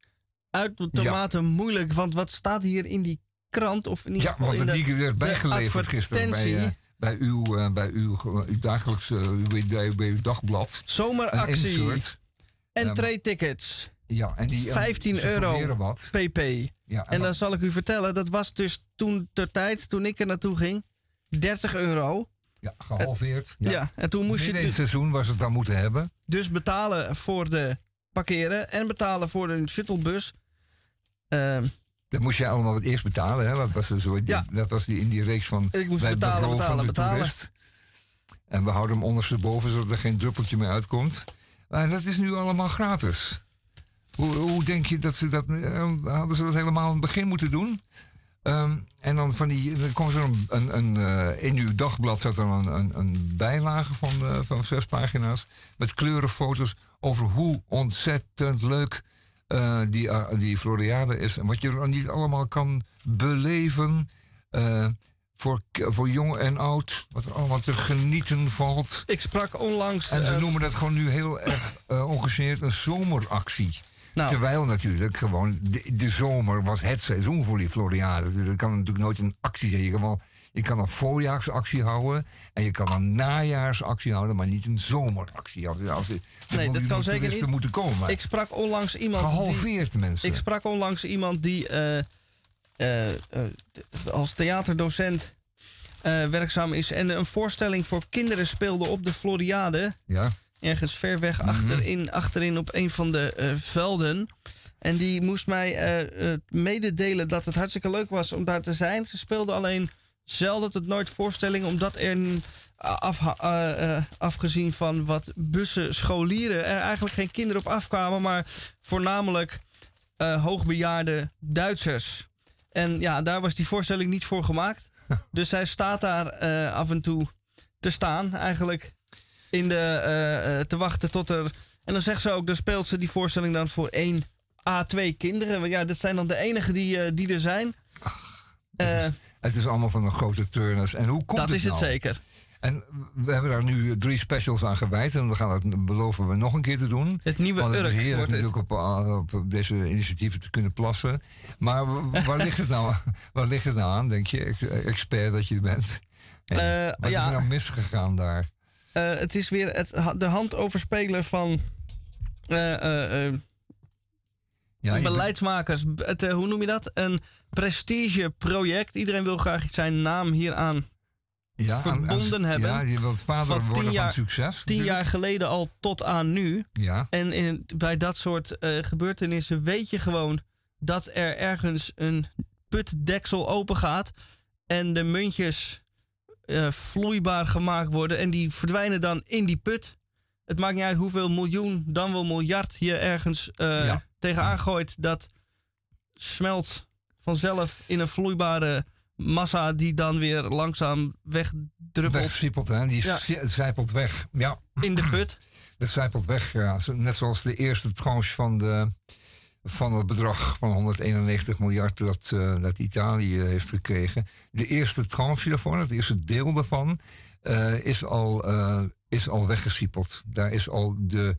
uit de tomaten ja. moeilijk. Want wat staat hier in die krant? Of in ja, want in de, die werd bijgeleverd gisteren bij, uh, bij, uw, uh, bij uw, uw dagelijkse uw, bij uw dagblad. Zomeractie. Entree-tickets. Ja, en die 15 euro wat. pp. Ja, en, en dan zal ik u vertellen, dat was dus toen ter tijd, toen ik er naartoe ging, 30 euro. Ja, gehalveerd. Ja, ja en toen moest je. In het dus, seizoen was het dan moeten hebben. Dus betalen voor de parkeren en betalen voor een shuttlebus. Uh, dat moest je allemaal het eerst betalen, hè? Dat was, zo, ja. dat was die in die reeks van. Ik moest betalen, betalen, betalen. Toerist. En we houden hem ondersteboven zodat er geen druppeltje meer uitkomt. Maar dat is nu allemaal gratis. Hoe, hoe denk je dat ze dat. Uh, hadden ze dat helemaal aan het begin moeten doen? Ehm, en dan van die, dan komt er een, een, een eh, in uw dagblad zat er een, een, een bijlage van, eh, van zes pagina's met kleurenfoto's over hoe ontzettend leuk eh, die, eh, die Floriade is. En wat je er niet allemaal kan beleven eh, voor, voor jong en oud. Wat er allemaal te genieten valt. Ik sprak onlangs... En ze noemen dat gewoon nu heel erg ongegeneerd een zomeractie. Nou. Terwijl natuurlijk gewoon de, de zomer was het seizoen voor die Floriade. Dus dat kan natuurlijk nooit een actie zijn. Je kan, wel, je kan een voorjaarsactie houden en je kan een najaarsactie houden, maar niet een zomeractie. Als, als, Nee, dat kan zeker niet. moeten komen. Ik sprak onlangs iemand. die- Gehalveerd mensen. Ik sprak onlangs iemand die eh, eh, eh, als theaterdocent werkzaam is en een voorstelling voor kinderen speelde op de Floriade. Ja. Ergens ver weg Mhm. achterin, achterin op een van de velden. En die moest mij mededelen dat het hartstikke leuk was om daar te zijn. Ze speelde alleen zelden tot nooit voorstelling, omdat er een- af, eh, eh, afgezien van wat bussen scholieren er eigenlijk geen kinderen op afkwamen, maar voornamelijk eh, hoogbejaarde Duitsers. En ja, daar was die voorstelling niet voor gemaakt. dus zij staat daar eh, af en toe te staan, eigenlijk in de, eh, eh, te wachten tot er. En dan zegt ze ook, dan speelt ze die voorstelling dan voor één A twee kinderen. Want ja, dat zijn dan de enigen die, eh, die er zijn. Eh, Het is allemaal van de grote turners. En hoe komt dat het is het nou? zeker. En we hebben daar nu drie specials aan gewijd. En we gaan dat beloven we nog een keer te doen. Het nieuwe Want het is heerlijk natuurlijk op, op deze initiatieven te kunnen plassen. Maar waar ligt het nou, waar ligt het nou aan, denk je, ex- expert dat je bent? Hey, Eh, wat is er nou misgegaan daar? Eh, het is weer het, de hand overspelen van eh, eh, eh, Ja, beleidsmakers. Het, eh, hoe noem je dat? Een prestigeproject. Iedereen wil graag zijn naam hieraan Ja, aan- verbonden aan- hebben. ja, je wilt vader Van worden van jaar- succes, Tien natuurlijk. jaar geleden al tot aan nu. Ja. En in, bij dat soort eh, gebeurtenissen weet je gewoon dat er ergens een putdeksel open gaat. En de muntjes eh, vloeibaar gemaakt worden. En die verdwijnen dan in die put. Het maakt niet uit hoeveel miljoen, dan wel miljard je ergens Ja. tegenaan gooit. Dat smelt vanzelf in een vloeibare massa die dan weer langzaam wegdruppelt. Wegsiepelt, hè? Die Ja. zi- zijpelt weg. Ja. In de put. Dat zijpelt weg, ja. Net zoals de eerste tranche van, de, van het bedrag van 191 miljard dat, eh, dat Italië heeft gekregen. De eerste tranche daarvan, het eerste deel daarvan, eh, is, al, eh, is al weggesiepeld. Daar is al de,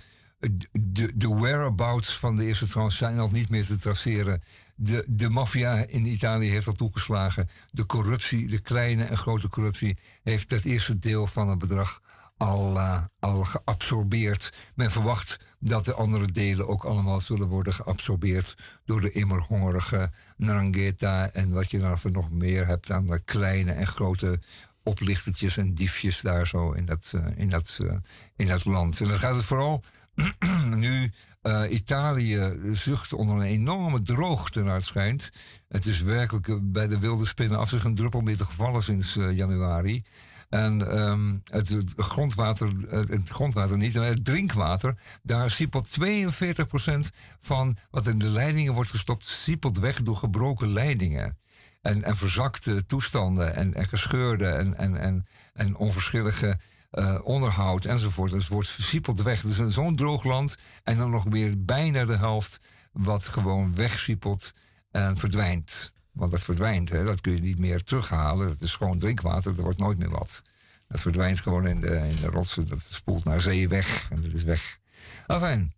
de, de whereabouts van de eerste tranche zijn al niet meer te traceren. De, de maffia in Italië heeft al toegeslagen. De corruptie, de kleine en grote corruptie, heeft het eerste deel van het bedrag al, eh, al geabsorbeerd. Men verwacht dat de andere delen ook allemaal zullen worden geabsorbeerd door de immer hongerige Ndrangheta en wat je dan voor nog meer hebt aan de kleine en grote oplichtertjes en diefjes daar zo in dat, eh, in dat, eh, in dat land. En dan gaat het vooral nu eh, Italië zucht onder een enorme droogte naar het schijnt. Het is werkelijk eh, bij de wilde spinnen af zich een druppel meer te gevallen sinds eh, januari. En ehm, het, grondwater, het grondwater niet, maar het drinkwater, daar siepelt 42% van wat in de leidingen wordt gestopt, siepelt weg door gebroken leidingen. En, en verzakte toestanden en, en gescheurde en, en, en, en onverschillige eh, onderhoud enzovoort. Dus wordt versiepeld weg. Dus zo'n droog land en dan nog weer bijna de helft wat gewoon wegsiepelt en verdwijnt. Want dat verdwijnt, hè, dat kun je niet meer terughalen. Dat is gewoon drinkwater, er wordt nooit meer wat. Dat verdwijnt gewoon in de, in de rotsen, dat spoelt naar zee weg en dat is weg. Enfin,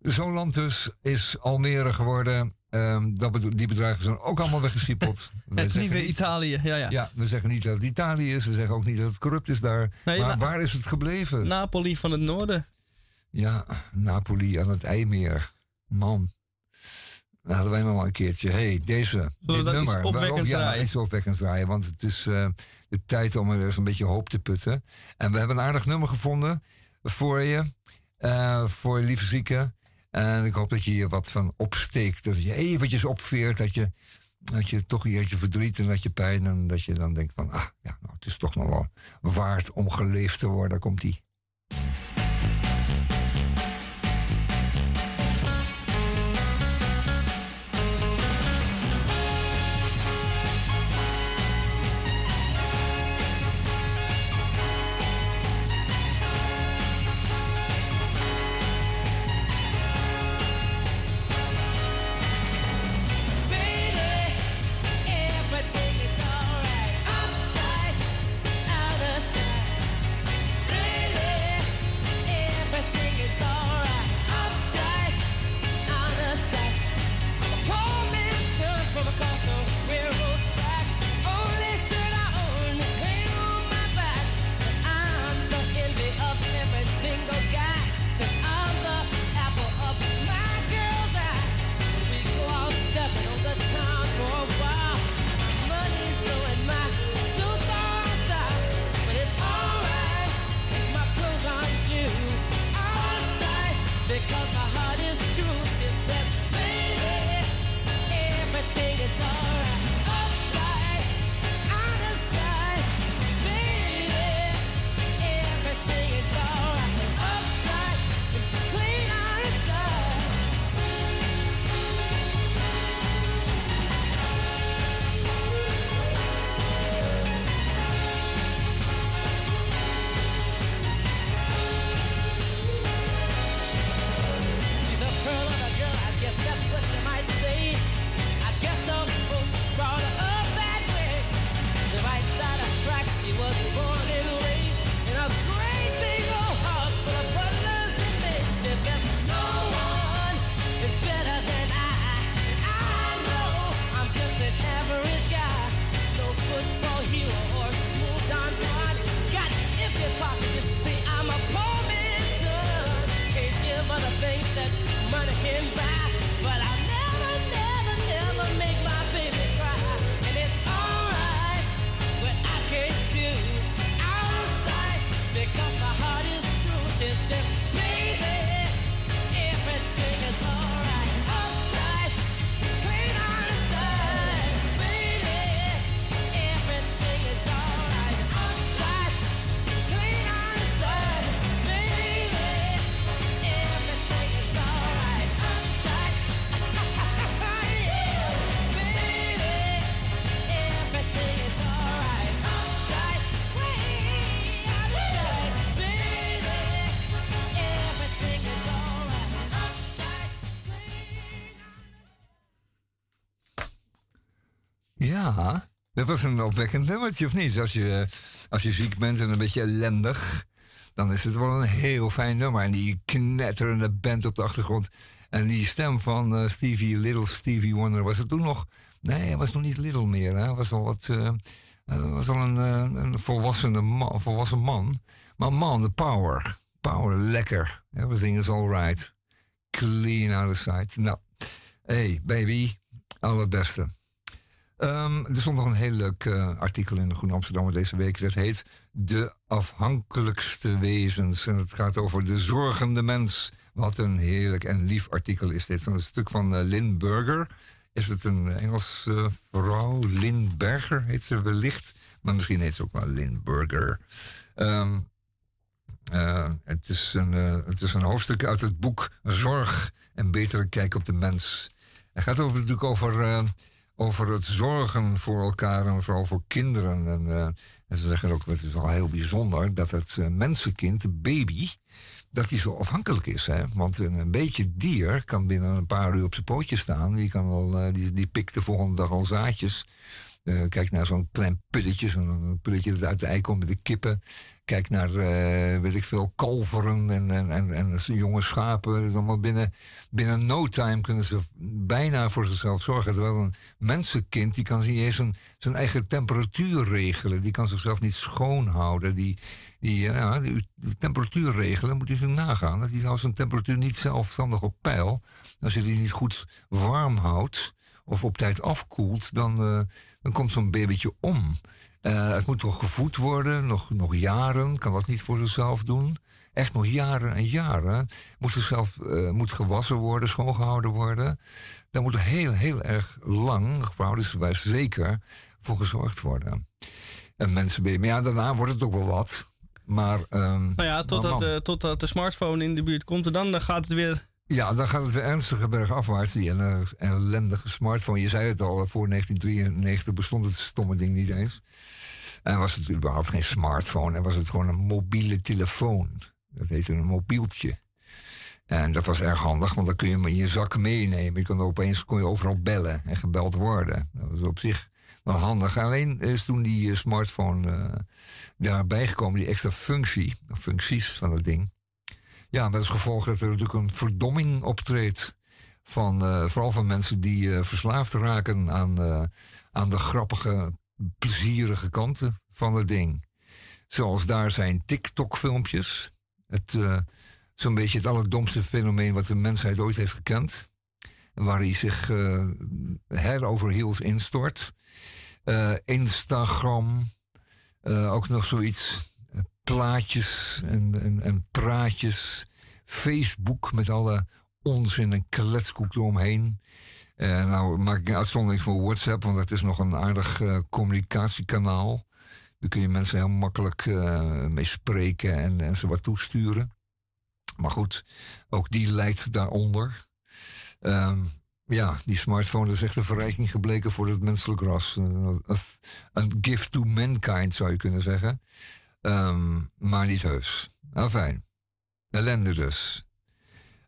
zo'n land dus is Almere geworden. Ehm, dat bedo- die bedrijven zijn ook allemaal weggesiepeld. We Het nieuwe niet- Italië. Ja, ja. ja, we zeggen niet dat het Italië is. We zeggen ook niet dat het corrupt is daar. Nee, maar na- waar is het gebleven? Napoli van het noorden. Ja, Napoli aan het IJmeer. Man. Dat hadden wij nog wel een keertje. hey, deze. we dit iets nummer. opwekkends Waarom? ja, draaien? iets opwekkends draaien. Want het is eh, de tijd om er eens een beetje hoop te putten. En we hebben een aardig nummer gevonden voor je. eh, voor je lieve zieke. En ik hoop dat je hier wat van opsteekt. Dat je eventjes opveert. Dat je, dat je toch je, je verdriet en dat je pijn. En dat je dan denkt van, ah, ja, nou, het is toch nog wel waard om geleefd te worden. Daar komt die. Dat was een opwekkend nummertje, of niet? Als je, als je ziek bent en een beetje ellendig, dan is het wel een heel fijn nummer. En die knetterende band op de achtergrond. En die stem van eh, Stevie, Little Stevie Wonder, was het toen nog... Nee, hij was nog niet Little meer. Hij was al wat... eh, hij was al een, eh, man, volwassen man. Maar man, de power. Power, lekker. Everything is alright. Clean out of sight. Nou, hey baby, allerbeste. Ehm, er stond nog een heel leuk eh, artikel in de Groene Amsterdammer deze week. Dat heet De afhankelijkste wezens. En het gaat over de zorgende mens. Wat een heerlijk en lief artikel is dit. Een stuk van eh, Lynn Burger. Is het een Engelse vrouw? Lynn Berger heet ze wellicht. Maar misschien heet ze ook wel Lynn Burger. Ehm, eh, het, is een, eh, het is een hoofdstuk uit het boek Zorg en betere kijk op de mens. Het gaat over, natuurlijk over, eh, over het zorgen voor elkaar en vooral voor kinderen. En, eh, en ze zeggen ook, het is wel heel bijzonder dat het eh, mensenkind, de baby, dat die zo afhankelijk is. Hè? Want een, een beetje dier kan binnen een paar uur op zijn pootjes staan. Die, kan al, eh, die, die pikt de volgende dag al zaadjes. Eh, kijk naar zo'n klein pulletje, zo'n pulletje dat uit de ei komt met de kippen. Kijk naar, eh, weet ik veel, kalveren en, en, en, en jonge schapen. Dat allemaal binnen, binnen no time kunnen ze bijna voor zichzelf zorgen. Terwijl een mensenkind, die kan niet eens zijn, zijn eigen temperatuur regelen. Die kan zichzelf niet schoonhouden. Die, die, eh, ja, die, die temperatuur regelen, moet je zo nagaan. Dat hij houdt zijn temperatuur niet zelfstandig op peil. Als je die niet goed warm houdt of op tijd afkoelt, dan, eh, dan komt zo'n babytje om. Eh, het moet nog gevoed worden, nog, nog jaren, kan dat niet voor zichzelf doen. Echt nog jaren en jaren. Moet zichzelf eh, moet gewassen worden, schoongehouden worden. Daar moet er heel, heel erg lang, verhoudingsgewijs zeker, voor gezorgd worden. Een mensenbaby. Maar ja, daarna wordt het ook wel wat. Maar, ehm, Nou ja, totdat, de, totdat de smartphone in de buurt komt en dan, dan gaat het weer... Ja, dan gaat het weer ernstige bergafwaarts. Die ellen- ellendige smartphone. Je zei het al, voor 1993 bestond het stomme ding niet eens. En was het überhaupt geen smartphone. En was het gewoon een mobiele telefoon. Dat heette een mobieltje. En dat was erg handig, want dan kun je hem in je zak meenemen. Je kon opeens kon je overal bellen en gebeld worden. Dat was op zich wel handig. Alleen is toen die eh, smartphone eh, daarbij gekomen, die extra functie, functies van het ding. Ja, met als gevolg dat er natuurlijk een verdomming optreedt. Van, eh, vooral van mensen die eh, verslaafd raken aan, eh, aan de grappige, plezierige kanten van het ding. Zoals daar zijn TikTok-filmpjes. Het, zo'n beetje het allerdomste fenomeen wat de mensheid ooit heeft gekend. Waar hij zich eh her over heels instort. Instagram, ook nog zoiets. Plaatjes en, en, en praatjes. Facebook met alle onzin en kletskoek eromheen. Eh, nou maak ik een uitzondering voor WhatsApp, want dat is nog een aardig eh, communicatiekanaal. Daar kun je mensen heel makkelijk eh, mee spreken en, ze wat toesturen. Maar goed, ook die lijdt daaronder. Ehm, ja, die smartphone is echt een verrijking gebleken voor het menselijk ras. Een gift to mankind zou je kunnen zeggen. Ehm, maar niet heus. Nou fijn. Ellende dus.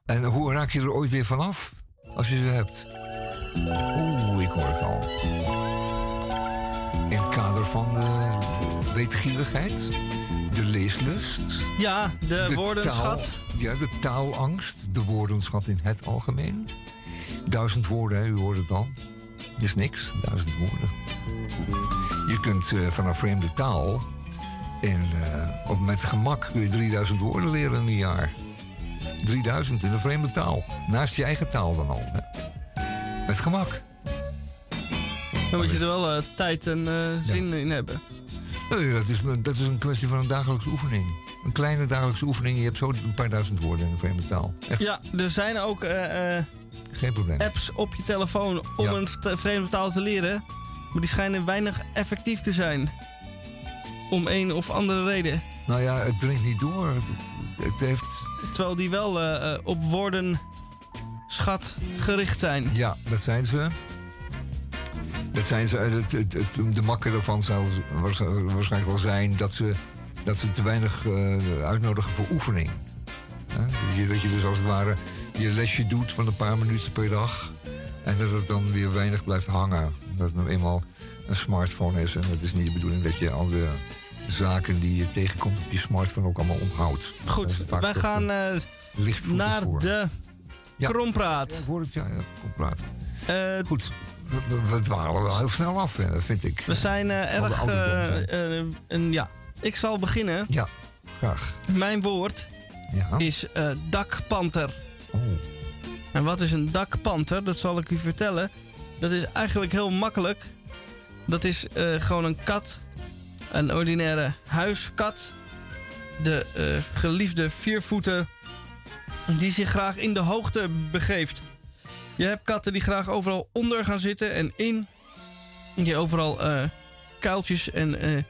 En hoe raak je er ooit weer vanaf als je ze hebt? Oeh, ik hoor het al. In het kader van de weetgierigheid, de leeslust. Ja, de, woordenschat. Taal, ja, de taalangst, de woordenschat in het algemeen. Duizend woorden, hè, u hoort het al. Dat is niks, duizend woorden. Je kunt eh, van een vreemde taal in, eh, op, met gemak kun je 3000 woorden leren in een jaar. 3000 in een vreemde taal. Naast je eigen taal dan al. Hè. Met gemak. Dan moet je er wel eh, tijd en eh, zin in hebben. Nee, dat, is, dat is een kwestie van een dagelijkse oefening. Een kleine dagelijkse oefening. Je hebt zo een paar duizend woorden in een vreemde taal. Echt Ja, er zijn ook geen probleem. apps op je telefoon om Ja. een vreemde taal te leren. Maar die schijnen weinig effectief te zijn. Om een of andere reden. Nou ja, het dringt niet door. Het heeft... Terwijl die wel eh, eh, op woorden schat gericht zijn. Ja, dat zijn ze. Dat zijn ze. Het, het, het- de makker daarvan zal waars- waarschijnlijk wel zijn dat ze, dat ze te weinig eh, uitnodigen voor oefening. Je- Dat je dus als het ware je lesje doet van een paar minuten per dag. En dat het dan weer weinig blijft hangen. Dat het nou eenmaal een smartphone is. En het is niet de bedoeling dat je al de zaken die je tegenkomt op je smartphone ook allemaal onthoudt. Goed, wij gaan lichtvoetig naar voor. de Ja. krompraat. Ja, ik hoor het, ja, ja krompraat. Eh, Goed, we, we, dwalen wel heel snel af, eh, vind ik. we zijn erg... ja, ik zal beginnen. Ja, graag. Mijn woord Ja. is dakpanter. Oh, En wat is een dakpanter? Dat zal ik u vertellen. Dat is eigenlijk heel makkelijk. Dat is eh, gewoon een kat. Een ordinaire huiskat. De eh, geliefde viervoeter. Die zich graag in de hoogte begeeft. Je hebt katten die graag overal onder gaan zitten en in. Die overal eh, kuiltjes en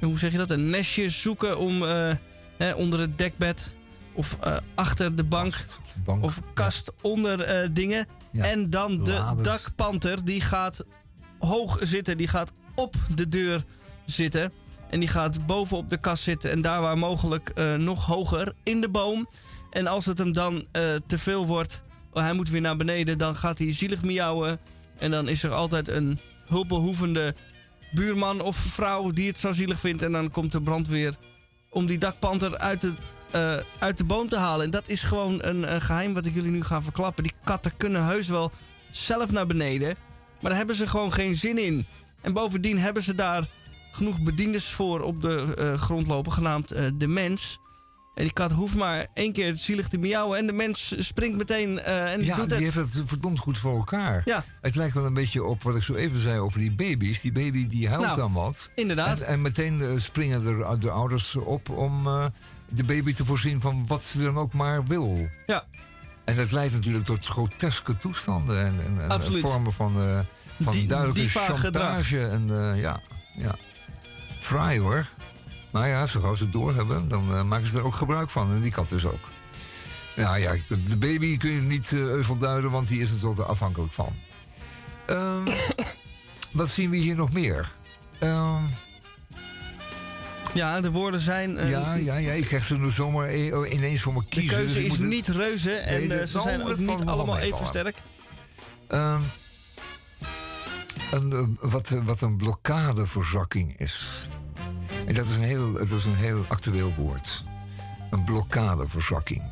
hoe zeg je dat? Een nestje zoeken om eh, hè, onder het dekbed. Of achter de bank bank. of kast onder dingen. Ja. En dan de dakpanter, die gaat hoog zitten. Die gaat op de deur zitten. En die gaat bovenop de kast zitten. En daar waar mogelijk eh, nog hoger in de boom. En als het hem dan eh, te veel wordt, oh, hij moet weer naar beneden, dan gaat hij zielig miauwen. En dan is er altijd een hulpbehoevende buurman of vrouw die het zo zielig vindt. En dan komt de brandweer om die dakpanter uit de, eh, uit de boom te halen. En dat is gewoon een, een geheim wat ik jullie nu ga verklappen. Die katten kunnen heus wel zelf naar beneden. Maar daar hebben ze gewoon geen zin in. En bovendien hebben ze daar genoeg bediendes voor op de eh, grond lopen, genaamd eh, de mens. En die kat hoeft maar één keer zielig te miauwen en de mens springt meteen en ja, doet die het. heeft het verdomd goed voor elkaar. Ja. Het lijkt wel een beetje op wat ik zo even zei over die baby's. Die baby die huilt Nou, dan wat. Inderdaad. En, en meteen springen er de ouders op om de baby te voorzien van wat ze dan ook maar wil. Ja. En dat leidt natuurlijk tot groteske toestanden en, en, vormen van, eh, van Die- duidelijke chantage. En eh, ja, ja, fraai hoor. Maar ja, zo gauw ze het doorhebben, dan eh, maken ze er ook gebruik van. En die kat dus ook. Ja, ja, de baby kun je niet euvel duiden, want die is er tot afhankelijk van. Ehm, wat zien we hier nog meer? Ehm, Ja, de woorden zijn... eh, ja, ja, ja, ik krijg ze nu zomaar e- ineens voor me De kiezen. keuze dus is moet het- niet reuze en Nee, de- eh, ze zijn ook niet allemaal even sterk. Ehm, een, eh, wat, wat een blokkadeverzakking is. En dat is een heel, dat is een heel actueel woord. Een blokkadeverzakking.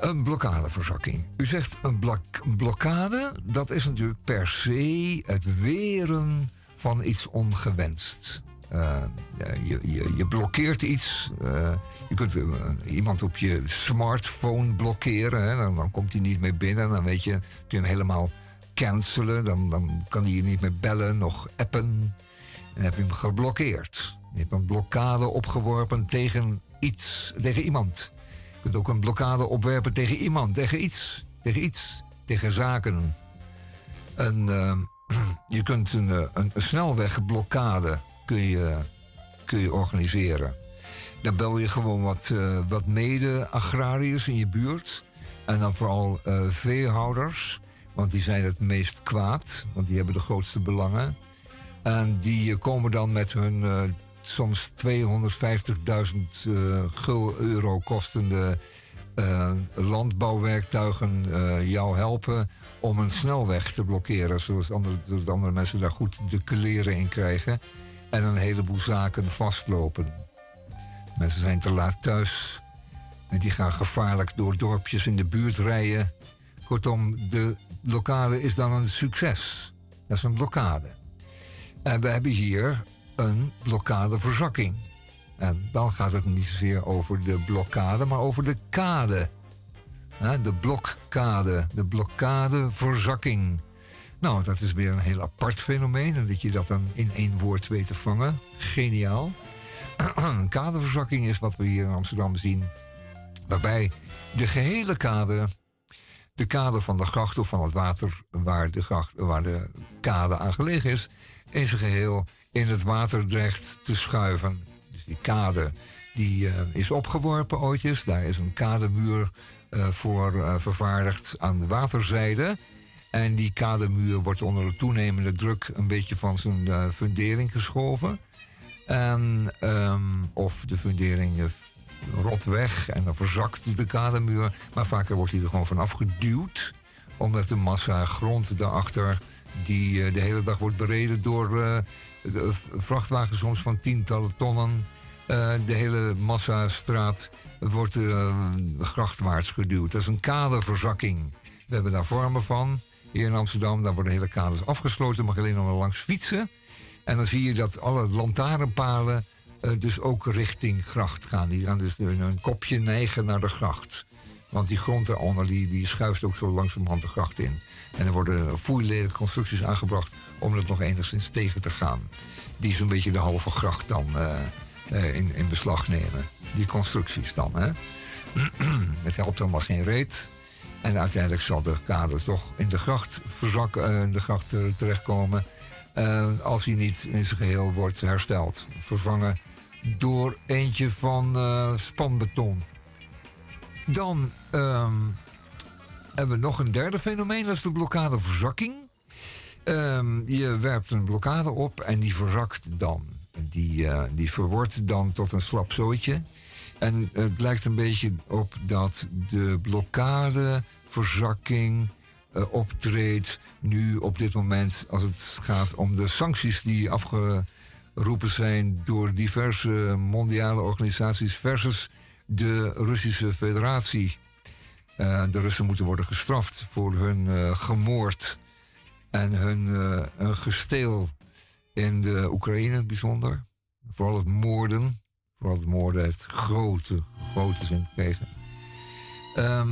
Een blokkadeverzakking. U zegt een blok- een blokkade, dat is natuurlijk per se het weren van iets ongewenst. Eh, je, je, je blokkeert iets. eh, je kunt eh, iemand op je smartphone blokkeren. Hè, dan, dan komt hij niet meer binnen. Dan weet je, kun je hem helemaal cancelen. Dan, dan kan hij je niet meer bellen, nog appen. En heb je hem geblokkeerd. Je hebt een blokkade opgeworpen tegen iets, tegen iemand. Je kunt ook een blokkade opwerpen tegen iemand, tegen iets, tegen iets, tegen zaken. En, eh, je kunt een, eh, een, een snelwegblokkade kun je, kun je organiseren. Dan bel je gewoon wat, eh, wat mede-agrariërs in je buurt. En dan vooral eh, veehouders, want die zijn het meest kwaad, want die hebben de grootste belangen. En die komen dan met hun soms 250.000 eh, gul euro kostende landbouwwerktuigen jou helpen om een snelweg te blokkeren. Zodat andere, andere mensen daar goed de kleren in krijgen. En een heleboel zaken vastlopen. Mensen zijn te laat thuis. En die gaan gevaarlijk door dorpjes in de buurt rijden. Kortom, de blokkade is dan een succes. Dat is een blokkade. En we hebben hier een blokkadeverzakking. En dan gaat het niet zozeer over de blokkade, maar over de kade. De blokkade, de blokkadeverzakking. Nou, dat is weer een heel apart fenomeen. En dat je dat dan in één woord weet te vangen. Geniaal. Een kadeverzakking is wat we hier in Amsterdam zien. Waarbij de gehele kade, de kade van de gracht of van het water waar de, gracht, waar de kade aan gelegen is, in zijn geheel in het water dreigt te schuiven. Dus die kade die eh, is opgeworpen ooitjes. Daar is een kademuur voor eh, vervaardigd aan de waterzijde. En die kademuur wordt onder de toenemende druk een beetje van zijn eh, fundering geschoven. En, ehm, of de fundering eh, rot weg en dan verzakt de kademuur. Maar vaker wordt hij er gewoon vanaf geduwd Omdat de massa grond daarachter, die eh, de hele dag wordt bereden door eh, v- vrachtwagens soms van tientallen tonnen. Eh, de hele massastraat wordt eh, grachtwaarts geduwd. Dat is een kaderverzakking. We hebben daar vormen van. Hier in Amsterdam, daar worden hele kaders afgesloten. mag alleen nog maar langs fietsen. En dan zie je dat alle lantaarnpalen eh, dus ook richting gracht gaan. Die gaan dus een, een kopje neigen naar de gracht. Want die grond daaronder die, schuift ook zo langzamerhand de gracht in. En er worden foeilelijke constructies aangebracht om het nog enigszins tegen te gaan. Die zo'n beetje de halve gracht dan in, in beslag nemen. Die constructies dan. Hè? het helpt allemaal geen reet. En uiteindelijk zal de kade toch in de gracht, verzak, eh, in de gracht eh, terechtkomen. eh, als hij niet in zijn geheel wordt hersteld. Vervangen door eentje van eh, spanbeton. Dan ehm, hebben we nog een derde fenomeen, dat is de blokkadeverzakking. Ehm, je werpt een blokkade op en die verzakt dan. Die, eh, die dan tot een slap zooitje. En het lijkt een beetje op dat de blokkadeverzakking eh, optreedt nu op dit moment als het gaat om de sancties die afgeroepen zijn door diverse mondiale organisaties versus de Russische Federatie. Eh, de Russen moeten worden gestraft voor hun gemoord en hun, hun gesteel in de Oekraïne het bijzonder. Vooral het moorden. Vooral het moorden heeft grote, grote zin gekregen. Ehm,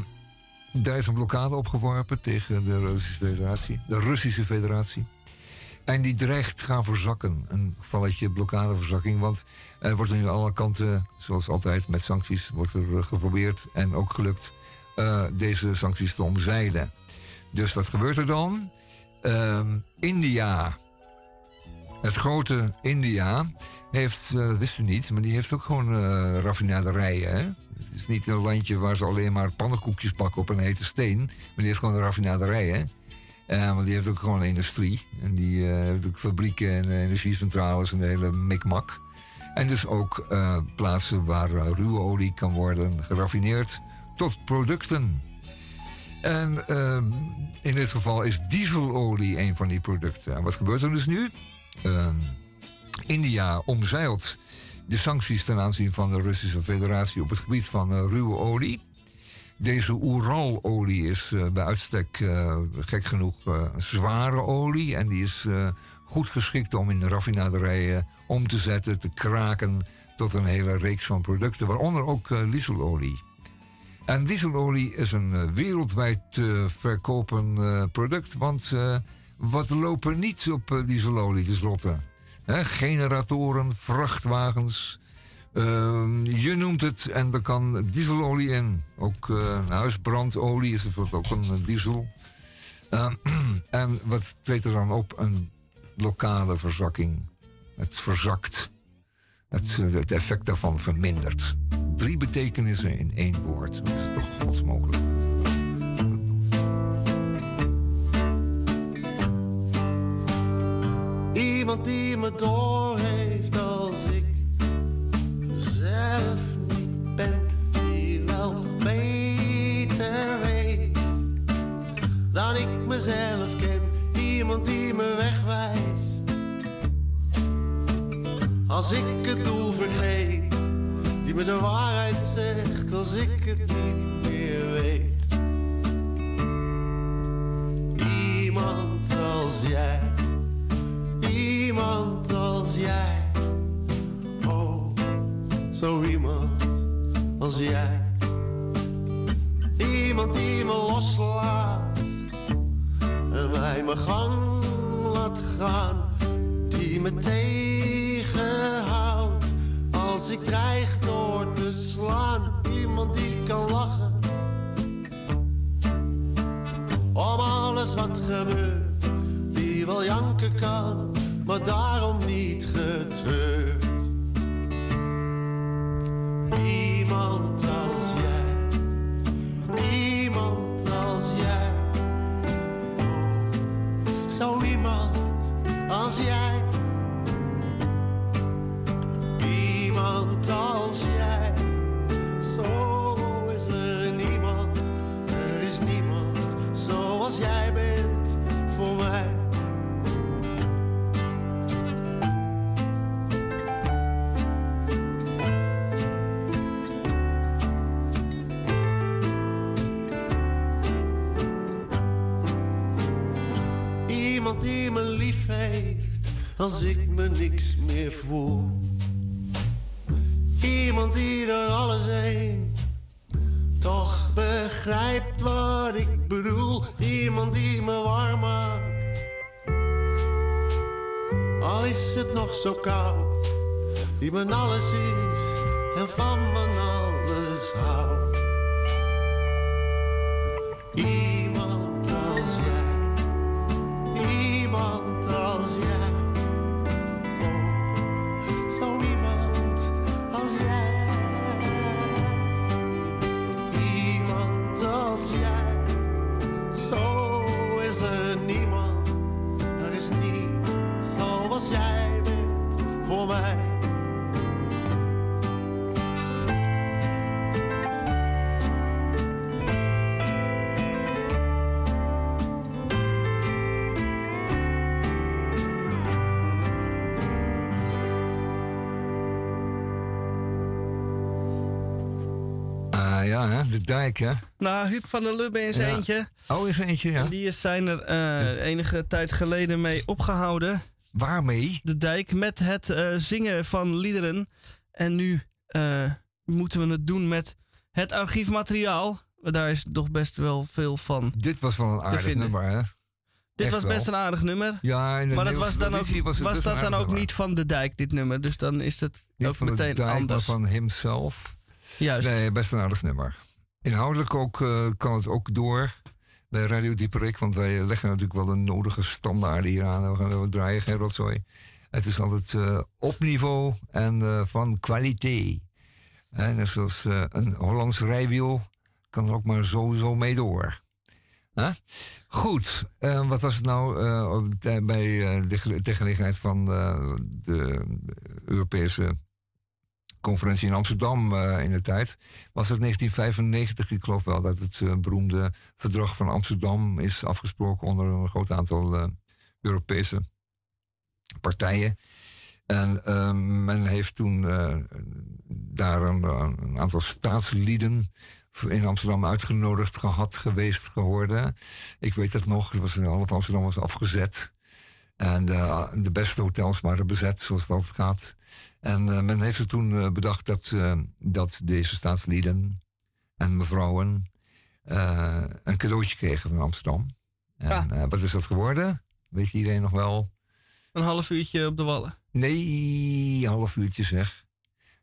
daar is een blokkade opgeworpen tegen de Russische Federatie. De Russische Federatie. En die dreigt gaan verzakken. Een gevalletje blokkadeverzakking. Want er wordt nu aan alle kanten, zoals altijd met sancties, wordt er geprobeerd en ook gelukt eh, deze sancties te omzeilen. Dus wat gebeurt er dan? Ehm, India, het grote India, heeft, eh, dat wist u niet, maar die heeft ook gewoon eh, raffinaderijen. Het is niet een landje waar ze alleen maar pannenkoekjes bakken op een hete steen, maar die heeft gewoon raffinaderijen. Eh want die heeft ook gewoon industrie. En die heeft ook fabrieken en energiecentrales en de hele mikmak. En dus ook plaatsen waar ruwe olie kan worden geraffineerd tot producten. En eh, in dit geval is dieselolie een van die producten. En wat gebeurt er dus nu? Eh, India omzeilt de sancties ten aanzien van de Russische Federatie op het gebied van eh, ruwe olie. Deze Oeralolie is eh, bij uitstek eh, gek genoeg zware olie. En die is goed geschikt om in de raffinaderijen om te zetten, te kraken tot een hele reeks van producten, waaronder ook dieselolie. En dieselolie is een wereldwijd verkopen product, want wat lopen niet op eh, dieselolie tenslotte? Hè, generatoren, vrachtwagens, Ehm, je noemt het en er kan dieselolie in. Ook eh, huisbrandolie is het ook een diesel. Ehm, en wat treedt er dan op? Een lokale verzakking. Het verzakt. Het, het effect daarvan vermindert. Drie betekenissen in één woord. Dat is toch godsmogelijk. Iemand die me doorheeft als ik zelf niet ben, die wel beter weet dan ik mezelf ken. Iemand die me wegwijst als ik het doel vergeet, die me de waarheid zegt als ik het niet meer weet. Iemand als jij. Iemand als jij. Oh, zo iemand als jij. Iemand die me loslaat en mij mijn gang laat gaan. Die me tegenhoudt als ik dreig door te slaan. Iemand die kan lachen om alles wat gebeurt. Die wel janken kan, maar daarom niet getreurd. Iemand als jij, iemand als jij. Oh, zo iemand als jij. Iemand als als ik me niks meer voel. Iemand die door alles heen toch begrijpt wat ik bedoel. Iemand die me warm maakt. Al is het nog zo koud, die mijn alles is en van mijn dijk, hè? Nou, Huub van der Lubbe in zijn Ja. eentje. Oh, is eentje, ja. En die is- zijn er eh, enige tijd geleden mee opgehouden. Waarmee? De dijk met het eh, zingen van liederen. En nu eh, moeten we het doen met het archiefmateriaal. Daar is toch best wel veel van. Dit was wel een aardig nummer, hè? Dit Echt was best wel. een aardig nummer. Ja, maar dat was dan ook, was dat dan ook nummer. niet van de dijk, dit nummer. Dus dan is het Niet ook van meteen de dijk, anders. maar van hemzelf. Juist. Nee, best een aardig nummer. Inhoudelijk ook, eh, kan het ook door bij Radio Dieperik. Want wij leggen natuurlijk wel de nodige standaarden hier aan. We gaan draaien geen rotzooi. Het is altijd eh, op niveau en eh, van kwaliteit. En net zoals een Hollands rijwiel kan er ook maar sowieso mee door. Goed, wat was het nou de bij de ter gelegenheid van de Europese conferentie in Amsterdam eh, in de tijd. Was het 1995, ik geloof wel dat het eh, beroemde verdrag van Amsterdam is afgesproken onder een groot aantal eh, Europese partijen. En men heeft toen daar een, aantal staatslieden in Amsterdam uitgenodigd gehad, geweest, geworden. Ik weet het nog, het was, half Amsterdam was afgezet. En de, de beste hotels waren bezet, zoals dat gaat. En eh, men heeft er toen eh, bedacht dat, eh, dat deze staatslieden en mevrouwen een cadeautje kregen van Amsterdam. En eh, wat is dat geworden? Weet iedereen nog wel? Een half uurtje op de wallen. Nee, een half uurtje zeg.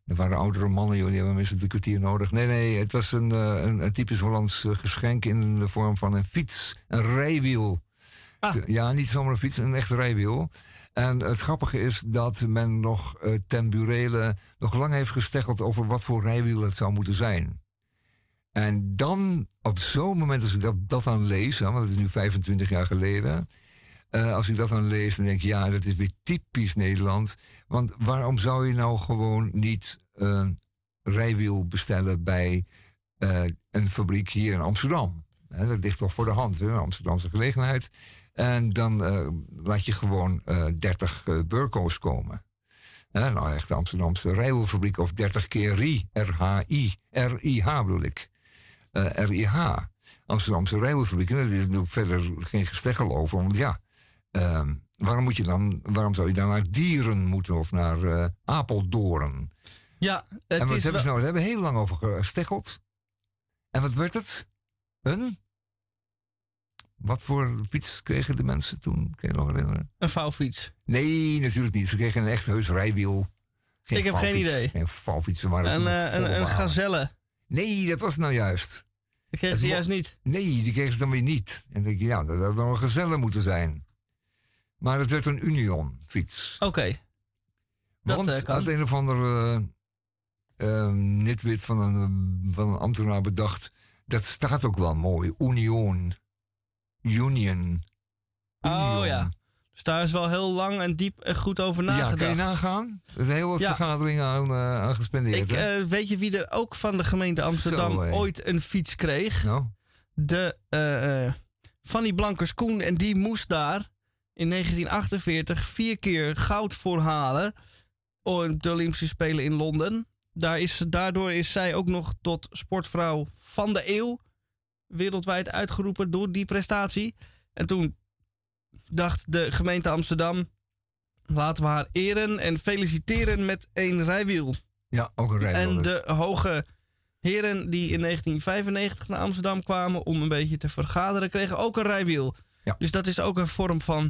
Er waren oudere mannen, joh, die hebben minstens een kwartier nodig. Nee, nee, het was een, een, een typisch Hollands geschenk in de vorm van een fiets, een rijwiel. Te- Ja, niet zomaar een fiets, een echt rijwiel. En het grappige is dat men nog eh, ten burele nog lang heeft gesteggeld over wat voor rijwiel het zou moeten zijn. En dan, op zo'n moment als ik dat, dat dan lees, want het is nu 25 jaar geleden. eh, als ik dat dan lees, dan denk ik, ja, dat is weer typisch Nederland. Want waarom zou je nou gewoon niet een rijwiel bestellen bij een fabriek hier in Amsterdam? Dat ligt toch voor de hand, hè, Amsterdamse gelegenheid. En dan eh, laat je gewoon eh 30 eh, burko's komen. Nou, echt de Amsterdamse rijwielfabriek of 30 keer RI, R-H-I, R-I-H bedoel ik. Eh, RIH, Amsterdamse rijwielfabriek. En daar is natuurlijk verder geen gesteggel over, want ja, ehm, waarom, moet je dan, waarom zou je dan naar Dieren moeten of naar eh Apeldoorn? Ja, het en wat is hebben ze nou? Daar hebben we heel lang over gesteggeld. En wat werd het? Een? Wat voor fiets kregen de mensen toen? Kun je nog herinneren? Een vouwfiets. Nee, natuurlijk niet. Ze kregen een echt heus rijwiel. Ik heb geen idee. Geen vouwfietsen waren Een, eh, een, een gazelle. Nee, dat was nou juist. Dat kregen ze juist niet. Nee, die kregen ze dan weer niet. En dan denk je, ja, dat had dan een gezelle moeten zijn. Maar het werd een Union fiets. Oké. Dat, Want eh, kan. had een of ander eh, eh, nitwit van een, van een ambtenaar bedacht. Dat staat ook wel mooi. Union. Union. Oh ja. Dus daar is wel heel lang en diep en goed over Ja, nagedacht. kan je nagaan? Er zijn heel wat Ja. vergaderingen aan, eh, aan gespendeerd. Ik, eh, weet je wie er ook van de gemeente Amsterdam Zo, ooit een fiets kreeg? Nou? De eh, Fanny Blankers Koen. En die moest daar in 1948 vier keer goud voor halen. Op de Olympische Spelen in Londen. Daar is, daardoor is zij ook nog tot sportvrouw van de eeuw wereldwijd uitgeroepen door die prestatie. En toen dacht de gemeente Amsterdam... laten we haar eren en feliciteren met één rijwiel. Ja, ook een rijwiel. En dus. de hoge heren die in 1995 naar Amsterdam kwamen... om een beetje te vergaderen, kregen ook een rijwiel. Ja. Dus dat is ook een vorm van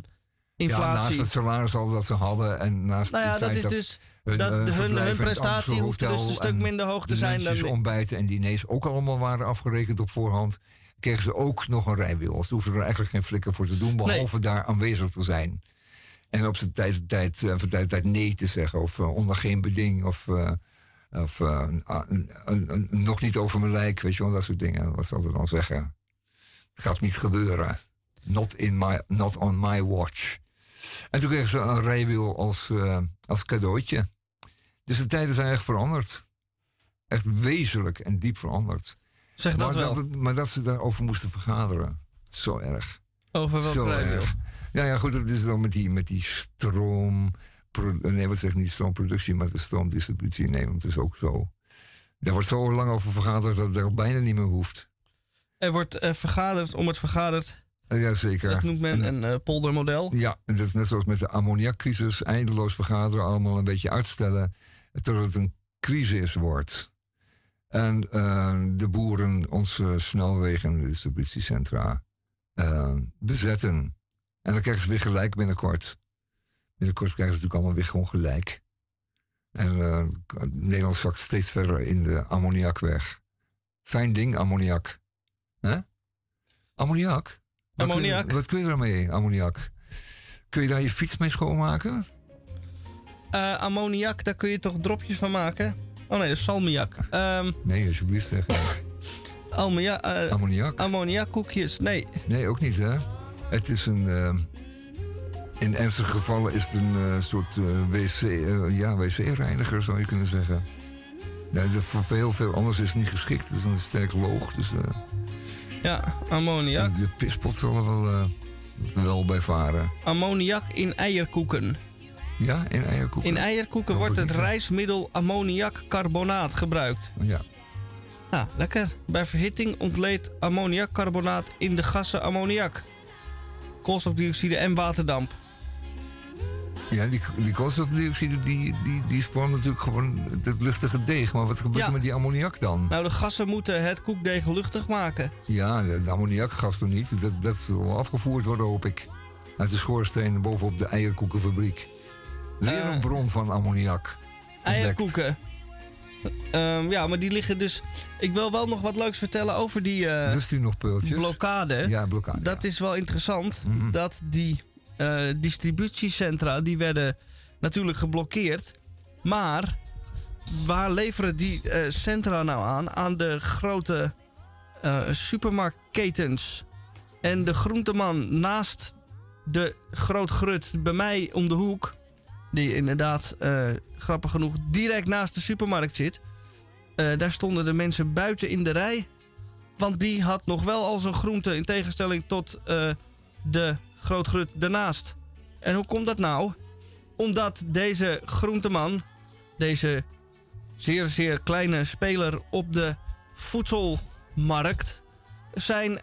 Ja, naast inflatie. het salaris al dat ze hadden en naast nou ja, dat is dus... hun, dat eh, hun, hun prestatie hoeft dus een stuk minder hoog te zijn dan... ontbijten en diners ook allemaal waren afgerekend op voorhand, kregen ze ook nog een rijwiel. Ze hoefden er eigenlijk geen flikker voor te doen, behalve daar aanwezig te zijn. En op zijn tijd, tijd, eh, van tijd tijd nee te zeggen, of eh, onder geen beding, of, of ah, nog niet over mijn lijk, weet je wel, dat soort dingen. Wat zal ze dan zeggen? Het gaat niet gebeuren. Not, in my, not on my watch. En toen kregen ze een rijwiel als, als cadeautje. Dus de tijden zijn echt veranderd. Echt wezenlijk en diep veranderd. Zeg dat maar, wel. Dat, maar dat ze daarover moesten vergaderen. Zo erg. Over welk Zo erg. Ja, ja, goed, dat is dan met die, met die stroom... Nee, wat zeg ik niet stroomproductie, maar de stroomdistributie in Nederland is ook zo. Daar wordt zo lang over vergaderd dat het er bijna niet meer hoeft. Er wordt eh, vergaderd om het vergaderd. Uh, Jazeker. Dat noemt men een eh, poldermodel. Ja, en dat is net zoals met de ammoniakcrisis. Eindeloos vergaderen, allemaal een beetje uitstellen. Totdat het een crisis wordt. En eh, de boeren onze snelwegen en distributiecentra eh, bezetten. En dan krijgen ze weer gelijk binnenkort. Binnenkort krijgen ze natuurlijk allemaal weer gewoon gelijk. En eh, Nederland zakt steeds verder in de ammoniakweg. Fijn ding, ammoniak. Hè? Ammoniak? Wat kun je- Ammoniak? wat kun je daarmee, ammoniak? Kun je daar je fiets mee schoonmaken? Eh, ammoniak, daar kun je toch dropjes van maken? Oh nee, dat is salmiak. Ehm Nee, alsjeblieft zeg. almia, eh, Ammoniak? ammoniakkoekjes. Nee. Nee, ook niet, hè? Het is een... eh, in ernstige gevallen is het een soort wc, ja, wc-reiniger, zou je kunnen zeggen. De- voor veel, veel anders is het niet geschikt. Het is een sterk loog, dus... Ja, ammoniak. De pispot zal er wel, wel bij varen. Ammoniak in eierkoeken. Ja, in eierkoeken? In eierkoeken Dat wordt het niet- rijstmiddel ammoniakcarbonaat gebruikt. Ja. Ah, lekker. Bij verhitting ontleedt ammoniakcarbonaat in de gassen ammoniak, koolstofdioxide en waterdamp. Ja, die, die koolstofdioxide die, die, die vormt natuurlijk gewoon het luchtige deeg. Maar wat gebeurt Ja. er met die ammoniak dan? Nou, de gassen moeten het koekdeeg luchtig maken. Ja, de, de ammoniakgas toch niet? Dat, dat zal afgevoerd worden, hoop ik. Uit de schoorsteen bovenop de eierkoekenfabriek. Weer een bron van ammoniak. Eierkoeken. Ehm, ja, maar die liggen dus... Ik wil wel nog wat leuks vertellen over die eh, Lust u nog peultjes? blokkade. Ja, blokkade. Dat is wel interessant. Mhm. Dat die eh, distributiecentra, die werden natuurlijk geblokkeerd. Maar waar leveren die eh, centra nou aan? Aan de grote supermarktketens. En de groenteman naast de Groot Grut bij mij om de hoek... die inderdaad, eh, grappig genoeg, direct naast de supermarkt zit... eh, daar stonden de mensen buiten in de rij... Want die had nog wel al zijn groente in tegenstelling tot eh, de grootgrut daarnaast. En hoe komt dat nou? Omdat deze groenteman, deze zeer zeer kleine speler op de voedselmarkt, zijn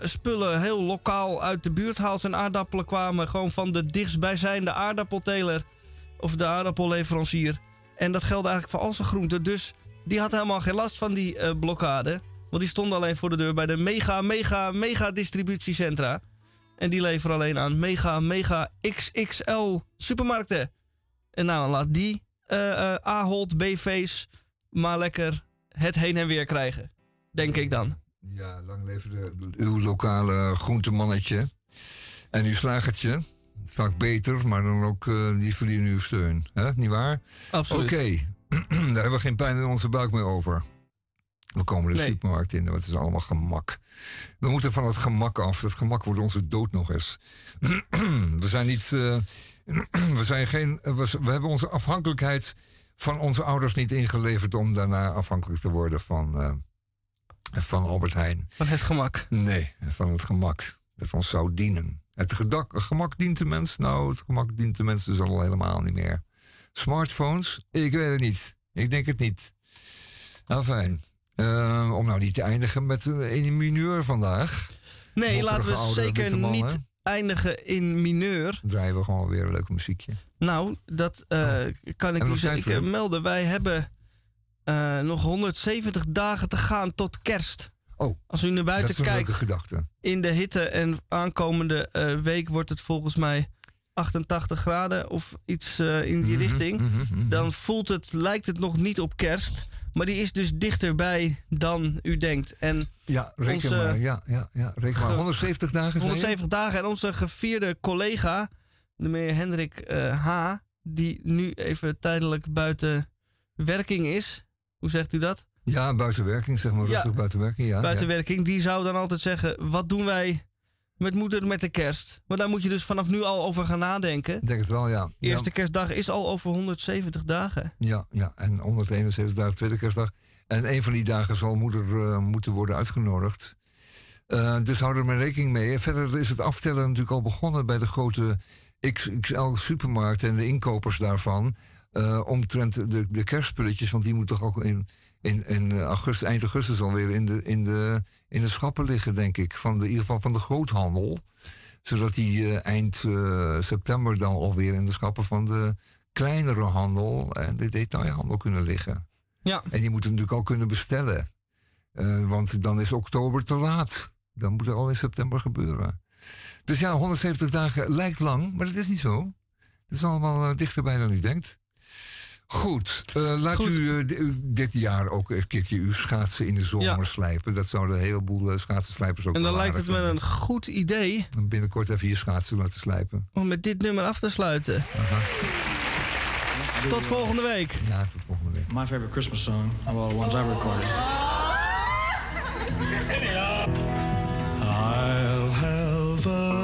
spullen heel lokaal uit de buurt haalt. Zijn aardappelen kwamen gewoon van de dichtstbijzijnde aardappelteler of de aardappelleverancier. En dat geldt eigenlijk voor al zijn groenten. Dus die had helemaal geen last van die eh, blokkade. Want die stond alleen voor de deur bij de mega, mega, mega distributiecentra. En die leveren alleen aan mega, mega XXL supermarkten. En nou, laat die eh eh Ahold, BV's maar lekker het heen en weer krijgen. Denk ik dan. Ja, lang leven de, uw lokale groentemannetje. En uw slagertje. Vaak beter, maar dan ook eh, die verdienen uw steun. hè? Niet waar? Absoluut. Oké, daar hebben we geen pijn in onze buik meer over. We komen de Nee. supermarkt in, het is allemaal gemak. We moeten van het gemak af. Dat gemak wordt onze dood nog eens. we zijn niet. eh, we, zijn geen, we, we hebben onze afhankelijkheid van onze ouders niet ingeleverd om daarna afhankelijk te worden van, eh, van Albert Heijn. Van het gemak. Nee, van het gemak dat ons zou dienen. Het gemak dient de mens? Nou, het gemak dient de mens dus al helemaal niet meer. Smartphones? Ik weet het niet. Ik denk het niet. Nou, fijn. Eh, om nou niet te eindigen met een, mineur vandaag. Nee, Mopperige laten we oude zeker man, niet hè? eindigen in mineur. Draaien we gewoon weer een leuk muziekje. Nou, dat eh, kan ik Oh. U tijd ik, voor? eh, melden. Wij hebben eh, nog 170 dagen te gaan tot kerst. Oh, Als u naar dat buiten is een leuke kijkt, gedachte. in de hitte en aankomende eh, week wordt het volgens mij 88 graden of iets eh, in die Mhm, richting. mhm, mhm. Dan voelt het, lijkt het nog niet op kerst. Maar die is dus dichterbij dan u denkt. En Ja, reken onze- maar. Ja, ja, ja, reken maar. Ge- 170 dagen zei je? 170 dagen. En onze gevierde collega, de meneer Hendrik eh, H., die nu even tijdelijk buiten werking is. Hoe zegt u dat? Ja, buitenwerking, zeg maar. Ja. Rustig buitenwerking, ja. buiten ja. werking. Die zou dan altijd zeggen: wat doen wij met moeder met de kerst? Maar daar moet je dus vanaf nu al over gaan nadenken. Ik denk het wel, ja. Eerste ja, kerstdag is al over 170 dagen. ja, ja, en 171 dagen tweede kerstdag. En een van die dagen zal moeder eh, moeten worden uitgenodigd. Eh, dus hou er maar rekening mee. Verder is het aftellen natuurlijk al begonnen bij de grote XXL supermarkt en de inkopers daarvan. eh omtrent de, de kerstspulletjes, want die moeten toch ook in, in, in augustus, eind augustus alweer in de, in, de, in de schappen liggen, denk ik. Van de, in ieder geval van de groothandel. Zodat die eh, eind eh, september dan alweer in de schappen van de kleinere handel en de detailhandel kunnen liggen. Ja. En die moeten natuurlijk al kunnen bestellen. Eh, want dan is oktober te laat. Dan moet het al in september gebeuren. Dus ja, 170 dagen lijkt lang, maar dat is niet zo. Het is allemaal eh, dichterbij dan u denkt. Goed, eh, laat Goed. u eh, di- dit jaar ook een keertje uw schaatsen in de zomer Ja. slijpen. Dat zouden een heleboel uh, schaatsenslijpers ook En dan lijkt het me een goed idee En Binnenkort even je schaatsen laten slijpen. om met dit nummer af te sluiten. Aha. Tot volgende week. Ja, tot volgende week. My favorite Christmas song of all the ones I've recorded. I'll have a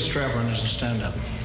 I think I'll put a strap on this and stand up.